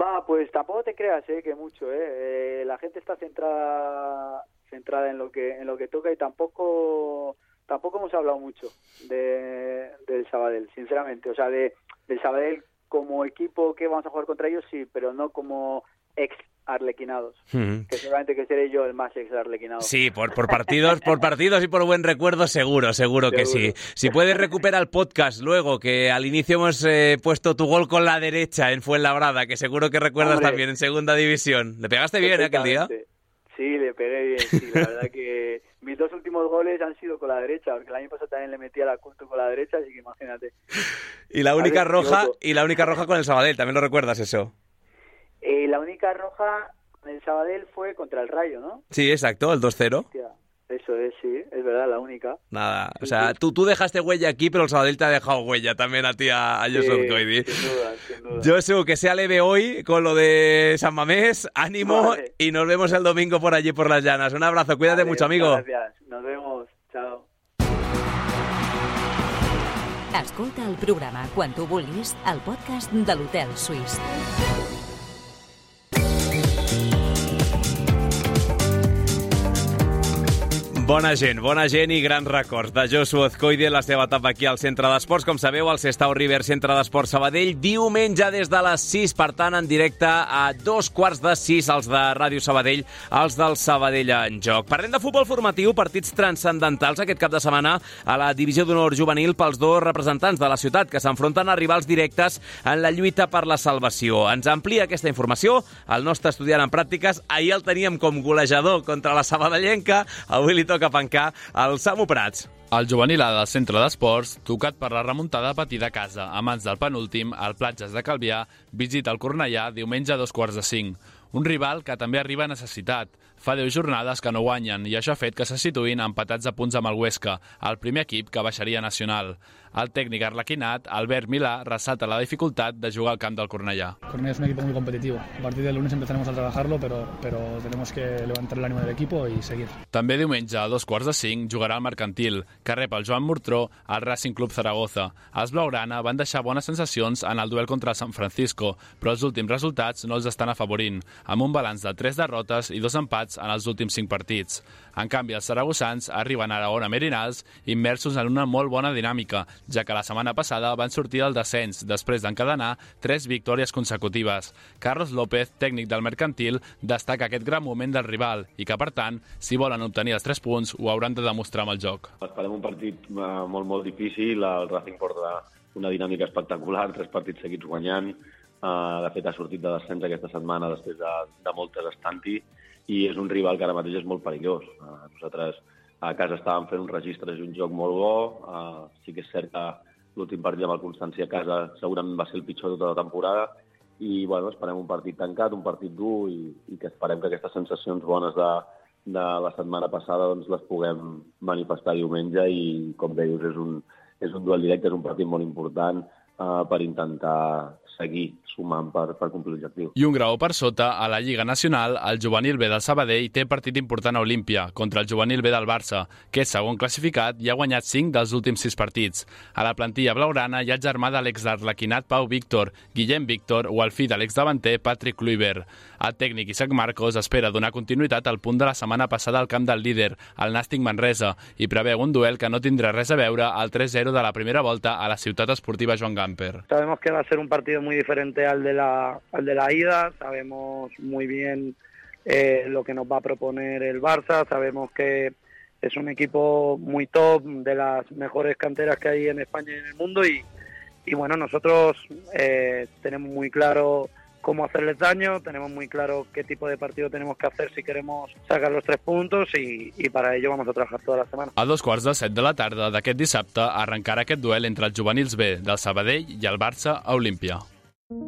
Va, pues tampoco te creas, ¿eh? Que mucho, ¿eh? ¿eh? La gente está centrada centrada en lo que en lo que toca y tampoco tampoco hemos hablado mucho de, del Sabadell, sinceramente. O sea, de, del Sabadell como equipo que vamos a jugar contra ellos, sí, pero no como ex arlequinados. Que seguramente que seré yo el más ex arlequinado. Sí, por, por partidos, por partidos y por buen recuerdo, seguro, seguro, que sí. Si puedes recuperar el podcast luego, que al inicio hemos eh, puesto tu gol con la derecha en Fuenlabrada, que seguro que recuerdas también en segunda división. ¿Le pegaste bien aquel día? Sí, le pegué bien, sí, la verdad que mis dos últimos goles han sido con la derecha, porque el año pasado también le metí a la culto con la derecha, así que imagínate. Y la única roja, y la única roja con el Sabadell, ¿también lo recuerdas eso? Eh, la única roja en el Sabadell fue contra el Rayo, ¿no? Sí, exacto, el 2-0. Eso es, sí, es verdad, la única. Nada, o sea, tú, tú dejaste huella aquí, pero el Sabadell te ha dejado huella también a ti, a, a Sin duda, sin duda. Yo sé que sea leve hoy con lo de San Mamés, ánimo y nos vemos el domingo por allí por las llanas. Un abrazo, cuídate mucho, amigo. Gracias, nos vemos, chao. Escolta el programa quan tu vulguis al podcast de l'Hotel Suís. Bona gent, bona gent i grans records de Josu Ozcoide, la seva etapa aquí al Centre d'Esports. Com sabeu, el Sestau River Centre d'Esports Sabadell, diumenge des de les 6, per tant, en directe a dos quarts de 6, els de Ràdio Sabadell, els del Sabadell en joc. Parlem de futbol formatiu, partits transcendentals aquest cap de setmana a la Divisió d'Honor Juvenil pels dos representants de la ciutat que s'enfronten a rivals directes en la lluita per la salvació. Ens amplia aquesta informació el nostre estudiant en pràctiques. Ahir el teníem com golejador contra la Sabadellenca, avui li toca toca pencar el Samu Prats. El juvenil del centre d'esports, tocat per la remuntada patida a casa a mans del penúltim, al Platges de Calvià, visita el Cornellà diumenge a dos quarts de cinc. Un rival que també arriba necessitat. Fa 10 jornades que no guanyen i això ha fet que se situïn empatats a punts amb el Huesca, el primer equip que baixaria nacional. El técnico arlequinat, Albert Milá, resalta la dificultad de jugar al camp del Cornellà. Cornellà es un equipo muy competitivo. A partir del lunes empezaremos a trabajarlo, pero, pero tenemos que levantar el ánimo del equipo y seguir. També diumenge a dos quarts de cinc jugarà el Mercantil, que rep el Joan Murtró al Racing Club Zaragoza. Els Blaugrana van deixar bones sensacions en el duel contra el San Francisco, però els últims resultats no els estan afavorint, amb un balanç de tres derrotes i dos empats en els últims cinc partits. En canvi, els saragossans arriben ara a Merinals immersos en una molt bona dinàmica, ja que la setmana passada van sortir del descens després d'encadenar tres victòries consecutives. Carlos López, tècnic del Mercantil, destaca aquest gran moment del rival i que, per tant, si volen obtenir els tres punts, ho hauran de demostrar amb el joc. Esperem un partit eh, molt, molt difícil. El Racing porta una dinàmica espectacular, tres partits seguits guanyant. Uh, de fet, ha sortit de descens aquesta setmana després de, de moltes estanti i és un rival que ara mateix és molt perillós. Uh, nosaltres a casa estàvem fent un registre i un joc molt bo. Uh, sí que és cert que l'últim partit amb el Constància a casa segurament va ser el pitjor de tota la temporada i bueno, esperem un partit tancat, un partit dur i, i que esperem que aquestes sensacions bones de, de la setmana passada doncs, les puguem manifestar diumenge i, com deies, és un, és un duel directe, és un partit molt important uh, per intentar seguir sumant per, per complir l'objectiu. I un grau per sota, a la Lliga Nacional, el juvenil B del Sabadell té partit important a Olímpia contra el juvenil B del Barça, que és segon classificat i ha guanyat 5 dels últims 6 partits. A la plantilla blaugrana hi ha el germà de l'ex-arlequinat Pau Víctor, Guillem Víctor o el fill de l'ex-davanter Patrick Kluivert. El tècnic Isaac Marcos espera donar continuïtat al punt de la setmana passada al camp del líder, el Nàstic Manresa, i preveu un duel que no tindrà res a veure al 3-0 de la primera volta a la ciutat esportiva Joan Gamper. Sabemos que va a ser un partido muy diferente al de la, al de la ida, sabemos muy bien eh, lo que nos va a proponer el Barça, sabemos que es un equipo muy top, de las mejores canteras que hay en España y en el mundo. Y, y bueno, nosotros eh, tenemos muy claro cómo hacerles daño, tenemos muy claro qué tipo de partido tenemos que hacer si queremos sacar los tres puntos. Y, y para ello vamos a trabajar toda la semana. A dos quarts de set de la tarda d'aquest dissabte arrencarà aquest duel entre els juvenils B del Sabadell i el Barça a Olímpia. Ets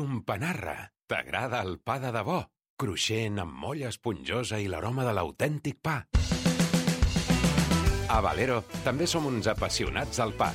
un panarra. T'agrada el pa de debò? Cruixent, amb molla esponjosa i l'aroma de l'autèntic pa. A Valero també som uns apassionats del pa.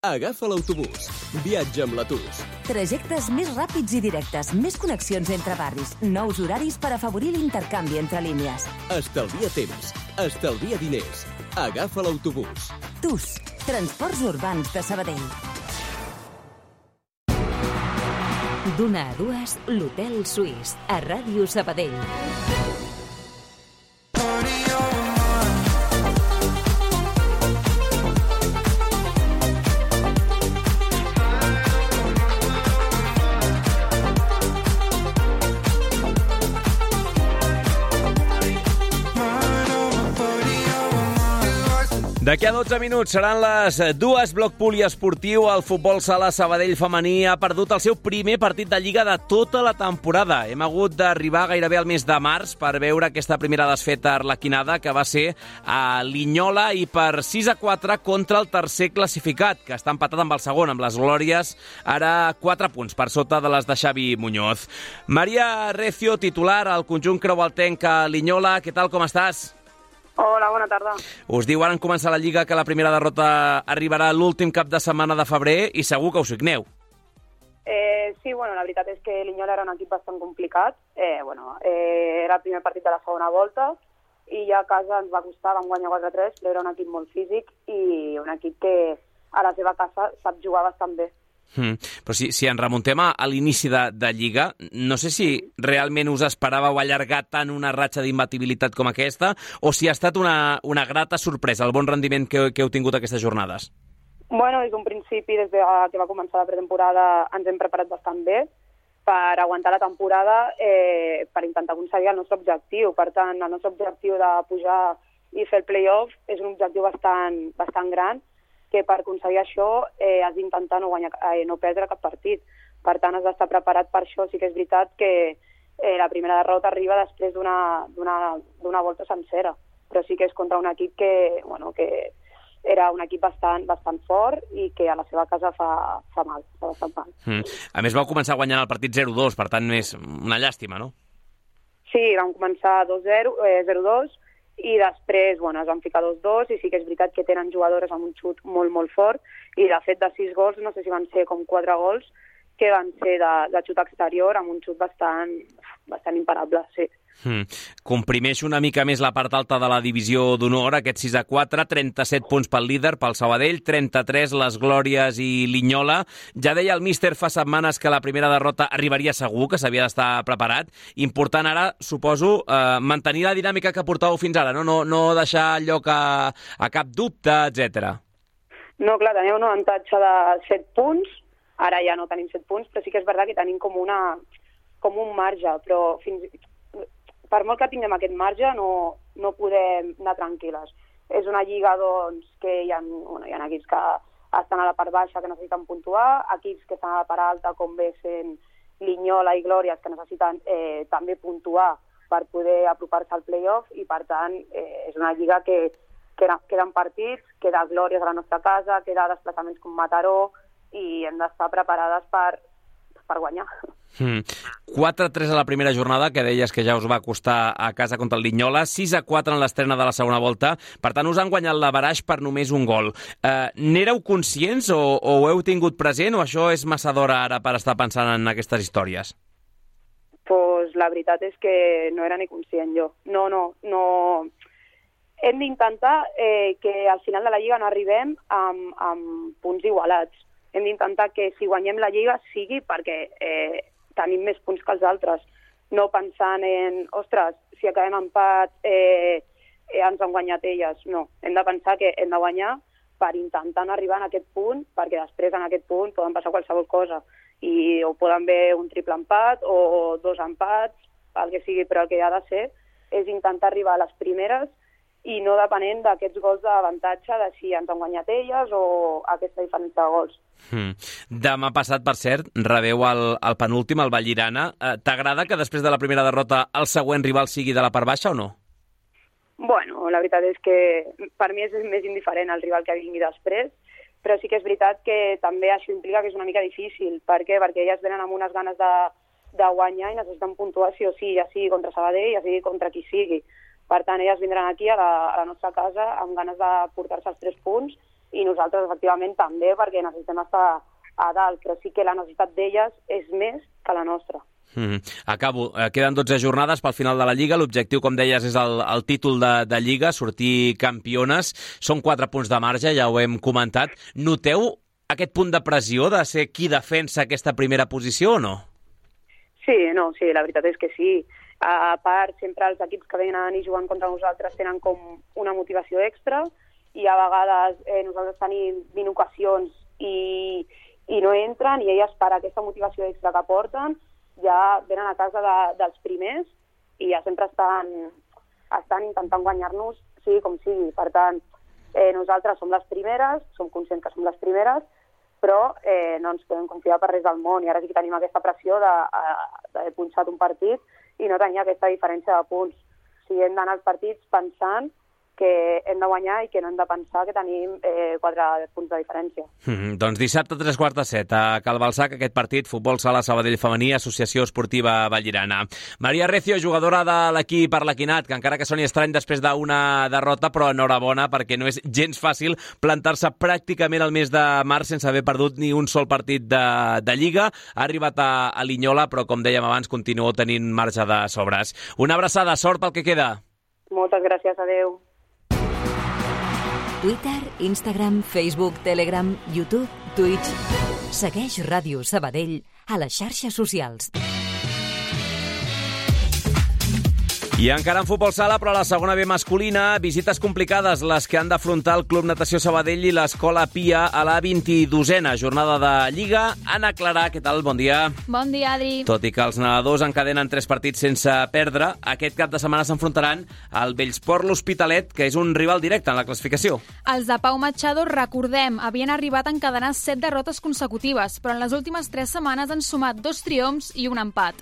Agafa l'autobús. Viatja amb l'Atus. Trajectes més ràpids i directes, més connexions entre barris, nous horaris per afavorir l'intercanvi entre línies. Estalvia temps. Estalvia diners. Agafa l'autobús. TUS, Transports Urbans de Sabadell. D'una a dues, l'Hotel Suís, a Ràdio Sabadell. D'aquí a 12 minuts seran les dues bloc poliesportiu. El futbol sala Sabadell femení ha perdut el seu primer partit de Lliga de tota la temporada. Hem hagut d'arribar gairebé al mes de març per veure aquesta primera desfeta arlequinada que va ser a Linyola i per 6 a 4 contra el tercer classificat, que està empatat amb el segon, amb les Glòries, ara 4 punts per sota de les de Xavi Muñoz. Maria Recio, titular al conjunt creualtenc a Linyola. Què tal, com estàs? Hola, bona tarda. Us diu ara en començar la Lliga que la primera derrota arribarà l'últim cap de setmana de febrer i segur que us signeu. Eh, sí, bueno, la veritat és que l'Inyol era un equip bastant complicat. Eh, bueno, eh, era el primer partit de la segona volta i ja a casa ens va costar, vam guanyar 4-3, però era un equip molt físic i un equip que a la seva casa sap jugar bastant bé. Mm. Però si, si ens remuntem a, l'inici de, de Lliga, no sé si realment us esperàveu allargar tant una ratxa d'imbatibilitat com aquesta o si ha estat una, una grata sorpresa el bon rendiment que, que heu tingut aquestes jornades. Bueno, des d'un principi, des de que va començar la pretemporada, ens hem preparat bastant bé per aguantar la temporada, eh, per intentar aconseguir el nostre objectiu. Per tant, el nostre objectiu de pujar i fer el play-off és un objectiu bastant, bastant gran que per aconseguir això eh, has d'intentar no, guanyar, eh, no perdre cap partit. Per tant, has d'estar preparat per això. Sí que és veritat que eh, la primera derrota arriba després d'una volta sencera, però sí que és contra un equip que, bueno, que era un equip bastant, bastant fort i que a la seva casa fa, fa mal, fa bastant mal. Mm. A més, vau començar guanyant el partit 0-2, per tant, és una llàstima, no? Sí, vam començar 2-0, eh, 0-2, i després bueno, es van ficar dos dos i sí que és veritat que tenen jugadores amb un xut molt, molt fort i de fet de sis gols, no sé si van ser com quatre gols, que van ser de, de xut exterior amb un xut bastant, bastant imparable, sí. Hmm. Comprimeix una mica més la part alta de la divisió d'honor, aquest 6 a 4, 37 punts pel líder, pel Sabadell, 33 les Glòries i Linyola. Ja deia el míster fa setmanes que la primera derrota arribaria segur, que s'havia d'estar preparat. Important ara, suposo, eh, mantenir la dinàmica que portàveu fins ara, no, no, no deixar lloc a, a cap dubte, etc. No, clar, teníem un avantatge de 7 punts, ara ja no tenim 7 punts, però sí que és veritat que tenim com una com un marge, però fins, per molt que tinguem aquest marge, no, no podem anar tranquil·les. És una lliga doncs, que hi ha, bueno, hi ha equips que estan a la part baixa que necessiten puntuar, equips que estan a la part alta com bé sent Linyola i Glòries que necessiten eh, també puntuar per poder apropar-se al playoff i per tant eh, és una lliga que, que queden partits, queda Glòries a la nostra casa, queda desplaçaments com Mataró i hem d'estar preparades per, per guanyar. Mm. 4-3 a la primera jornada, que deies que ja us va costar a casa contra el Linyola, 6-4 en l'estrena de la segona volta, per tant us han guanyat la baraix per només un gol. Eh, N'éreu conscients o, o ho heu tingut present o això és massa d'hora ara per estar pensant en aquestes històries? Pues la veritat és que no era ni conscient jo. No, no, no... Hem d'intentar eh, que al final de la Lliga no arribem amb, amb punts igualats. Hem d'intentar que si guanyem la Lliga sigui perquè eh, tenim més punts que els altres, no pensant en, ostres, si acabem empat eh, eh, ens han guanyat elles. No, hem de pensar que hem de guanyar per intentar arribar en aquest punt, perquè després en aquest punt poden passar qualsevol cosa. I o poden haver un triple empat o dos empats, el que sigui, però el que ha de ser és intentar arribar a les primeres i no depenent d'aquests gols d'avantatge de si ens han guanyat elles o aquesta diferència de gols. Hmm. Demà passat, per cert, rebeu el, el penúltim, el Vallirana. Eh, T'agrada que després de la primera derrota el següent rival sigui de la part baixa o no? Bueno, la veritat és que per mi és més indiferent el rival que vingui després, però sí que és veritat que també això implica que és una mica difícil. Per què? Perquè elles venen amb unes ganes de, de guanyar i necessiten puntuar sí o sí, ja sigui contra Sabadell, ja sigui contra qui sigui. Per tant, elles vindran aquí a la, a la nostra casa amb ganes de portar-se els tres punts i nosaltres, efectivament, també, perquè necessitem estar a dalt, però sí que la necessitat d'elles és més que la nostra. Mm. Acabo. Eh, queden 12 jornades pel final de la Lliga. L'objectiu, com deies, és el, el títol de, de Lliga, sortir campiones. Són 4 punts de marge, ja ho hem comentat. Noteu aquest punt de pressió de ser qui defensa aquesta primera posició o no? Sí, no, sí, la veritat és que sí. A part, sempre els equips que venen i juguen contra nosaltres tenen com una motivació extra i a vegades eh, nosaltres tenim 20 ocasions i, i no entren i elles per aquesta motivació extra que porten ja venen a casa de, dels primers i ja sempre estan, estan intentant guanyar-nos sigui com sigui. Per tant, Eh, nosaltres som les primeres, som conscients que som les primeres, però eh, no ens podem confiar per res del món i ara sí que tenim aquesta pressió eh, d'haver punxat un partit i no tenir aquesta diferència de punts. O sigui, hem d'anar als partits pensant que hem de guanyar i que no hem de pensar que tenim eh, quatre punts de diferència. Mm -hmm. Doncs dissabte, tres quarts de set, a Calbalsac, aquest partit, Futbol Sala Sabadell Femení, Associació Esportiva Vallirana. Maria Recio, jugadora de l'equip Arlequinat, que encara que soni estrany després d'una derrota, però enhorabona, perquè no és gens fàcil plantar-se pràcticament al mes de març sense haver perdut ni un sol partit de, de Lliga. Ha arribat a, a Linyola, però, com dèiem abans, continuo tenint marge de sobres. Una abraçada, sort pel que queda. Moltes gràcies, adeu. Twitter, Instagram, Facebook, Telegram, YouTube, Twitch. Segueix Ràdio Sabadell a les xarxes socials. I encara en futbol sala, però a la segona B masculina, visites complicades les que han d'afrontar el Club Natació Sabadell i l'Escola Pia a la 22a jornada de Lliga. Anna Clara, què tal? Bon dia. Bon dia, Adri. Tot i que els nedadors encadenen tres partits sense perdre, aquest cap de setmana s'enfrontaran al Bellsport l'Hospitalet, que és un rival directe en la classificació. Els de Pau Machado, recordem, havien arribat a encadenar set derrotes consecutives, però en les últimes tres setmanes han sumat dos triomfs i un empat.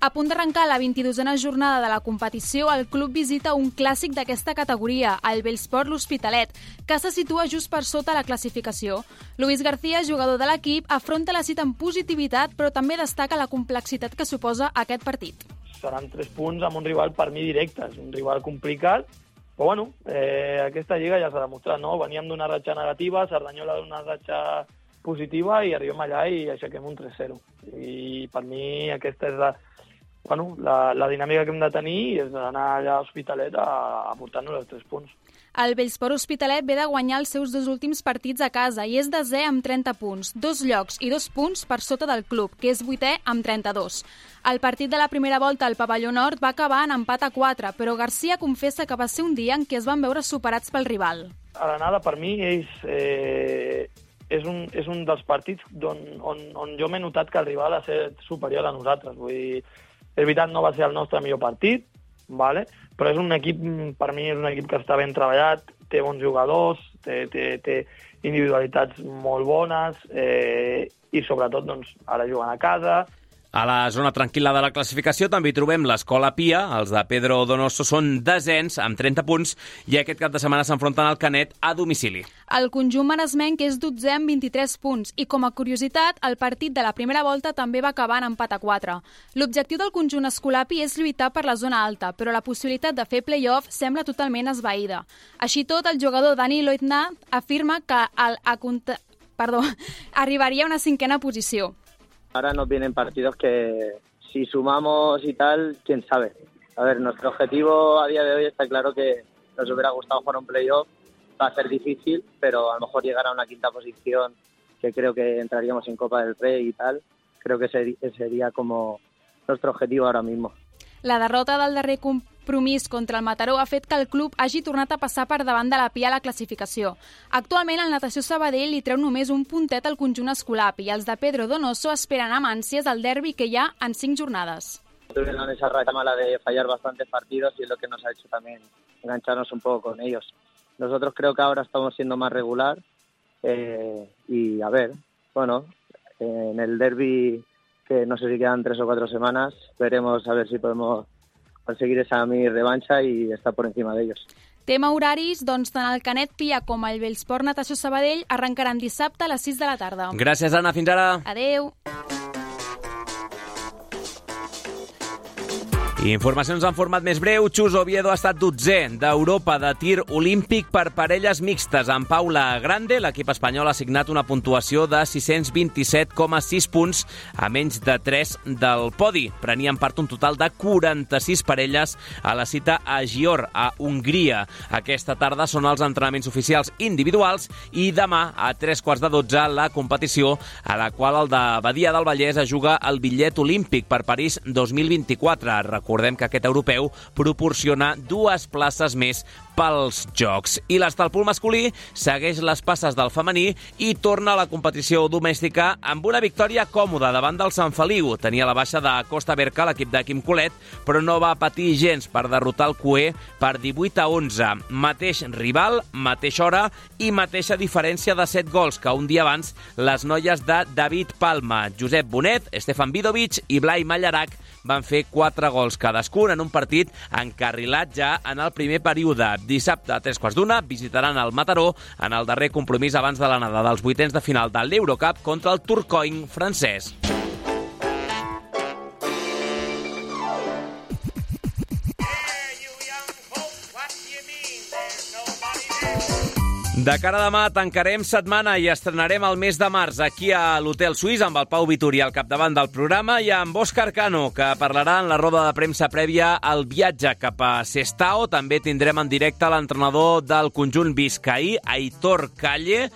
A punt d'arrencar la 22a jornada de la competició, el club visita un clàssic d'aquesta categoria, el Bellsport l'Hospitalet, que se situa just per sota la classificació. Luis García, jugador de l'equip, afronta la cita amb positivitat, però també destaca la complexitat que suposa aquest partit. Seran tres punts amb un rival per mi directe, és un rival complicat, però bueno, eh, aquesta lliga ja s'ha demostrat, no? Veníem d'una ratxa negativa, Cerdanyola d'una ratxa positiva i arribem allà i aixequem un 3-0. I per mi aquesta és la, bueno, la, la dinàmica que hem de tenir és anar allà a Hospitalet a, a portar-nos els tres punts. El Bellsport Hospitalet ve de guanyar els seus dos últims partits a casa i és desè amb 30 punts, dos llocs i dos punts per sota del club, que és vuitè amb 32. El partit de la primera volta al pavelló nord va acabar en empat a 4, però Garcia confessa que va ser un dia en què es van veure superats pel rival. A l'anada, per mi, és, eh, és, un, és un dels partits on, on, on jo m'he notat que el rival ha estat superior a nosaltres. Vull dir, és veritat, no va ser el nostre millor partit, vale? però és un equip, per mi, és un equip que està ben treballat, té bons jugadors, té, té, té individualitats molt bones eh, i sobretot doncs, ara jugant a casa, a la zona tranquil·la de la classificació també hi trobem l'Escola Pia. Els de Pedro Donoso són desens amb 30 punts i aquest cap de setmana s'enfronten al Canet a domicili. El conjunt maresmenc és 12 amb 23 punts i, com a curiositat, el partit de la primera volta també va acabar en empat a 4. L'objectiu del conjunt escolapi és lluitar per la zona alta, però la possibilitat de fer play-off sembla totalment esvaïda. Així tot, el jugador Dani Loitnant afirma que el, perdó, arribaria a una cinquena posició. Ahora nos vienen partidos que si sumamos y tal, quién sabe. A ver, nuestro objetivo a día de hoy está claro que nos hubiera gustado jugar un playoff. Va a ser difícil, pero a lo mejor llegar a una quinta posición, que creo que entraríamos en Copa del Rey y tal, creo que sería como nuestro objetivo ahora mismo. La derrota del darrer compromís contra el Mataró ha fet que el club hagi tornat a passar per davant de la Pia a la classificació. Actualment, el Natació Sabadell li treu només un puntet al conjunt escolap i els de Pedro Donoso esperen amb ànsies el derbi que hi ha en cinc jornades. Tuvieron esa racha mala de fallar bastantes partidos y es lo que nos ha hecho también engancharnos un poco con ellos. Nosotros creo que ahora estamos siendo más regular eh, y a ver, bueno, en el derby que no sé si quedan tres o cuatro semanas. Veremos a ver si podemos conseguir esa mi revancha y estar por encima de ellos. Tema horaris, doncs tant el Canet Pia com el Bellsport Natació Sabadell arrencaran dissabte a les 6 de la tarda. Gràcies, Anna. Fins ara. Adeu. I informacions en format més breu. Xus Oviedo ha estat 12è d'Europa de tir olímpic per parelles mixtes. En Paula Grande, l'equip espanyol ha signat una puntuació de 627,6 punts a menys de 3 del podi. Prenien part un total de 46 parelles a la cita a Gior, a Hongria. Aquesta tarda són els entrenaments oficials individuals i demà a 3 quarts de 12 la competició a la qual el de Badia del Vallès es juga el bitllet olímpic per París 2024. Recordo Recordem que aquest europeu proporciona dues places més pels Jocs. I l'Estalpol masculí segueix les passes del femení i torna a la competició domèstica amb una victòria còmoda davant del Sant Feliu. Tenia la baixa de Costa Berca, l'equip de Quim Colet, però no va patir gens per derrotar el Cué per 18 a 11. Mateix rival, mateixa hora i mateixa diferència de 7 gols que un dia abans les noies de David Palma, Josep Bonet, Stefan Vidovic i Blai Mallarac van fer 4 gols cadascun en un partit encarrilat ja en el primer període. Dissabte a tres quarts d'una visitaran el Mataró en el darrer compromís abans de l'anada dels vuitens de final de l'Eurocup contra el Turcoing francès. De cara a demà tancarem setmana i estrenarem el mes de març aquí a l'Hotel Suís amb el Pau Vitori al capdavant del programa i amb Òscar Cano, que parlarà en la roda de premsa prèvia al viatge cap a Sestao. També tindrem en directe l'entrenador del conjunt Vizcaí, Aitor Calle,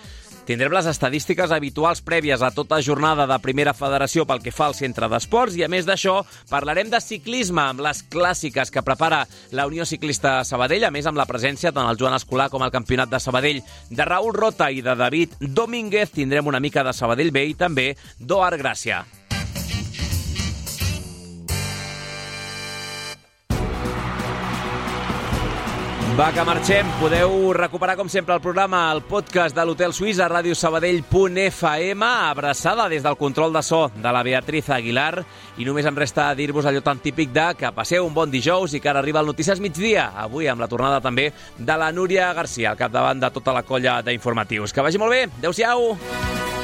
Tindrem les estadístiques habituals prèvies a tota jornada de Primera Federació pel que fa al centre d'esports i, a més d'això, parlarem de ciclisme amb les clàssiques que prepara la Unió Ciclista Sabadell, a més amb la presència tant el Joan Escolar com el Campionat de Sabadell de Raül Rota i de David Domínguez. Tindrem una mica de Sabadell B i també d'Oar Gràcia. Va, que marxem. Podeu recuperar, com sempre, el programa, el podcast de l'Hotel Suís a radiosabadell.fm, abraçada des del control de so de la Beatriz Aguilar. I només em resta dir-vos allò tan típic de que passeu un bon dijous i que ara arriba el Notícies Migdia, avui amb la tornada també de la Núria Garcia, al capdavant de tota la colla d'informatius. Que vagi molt bé. Adéu-siau.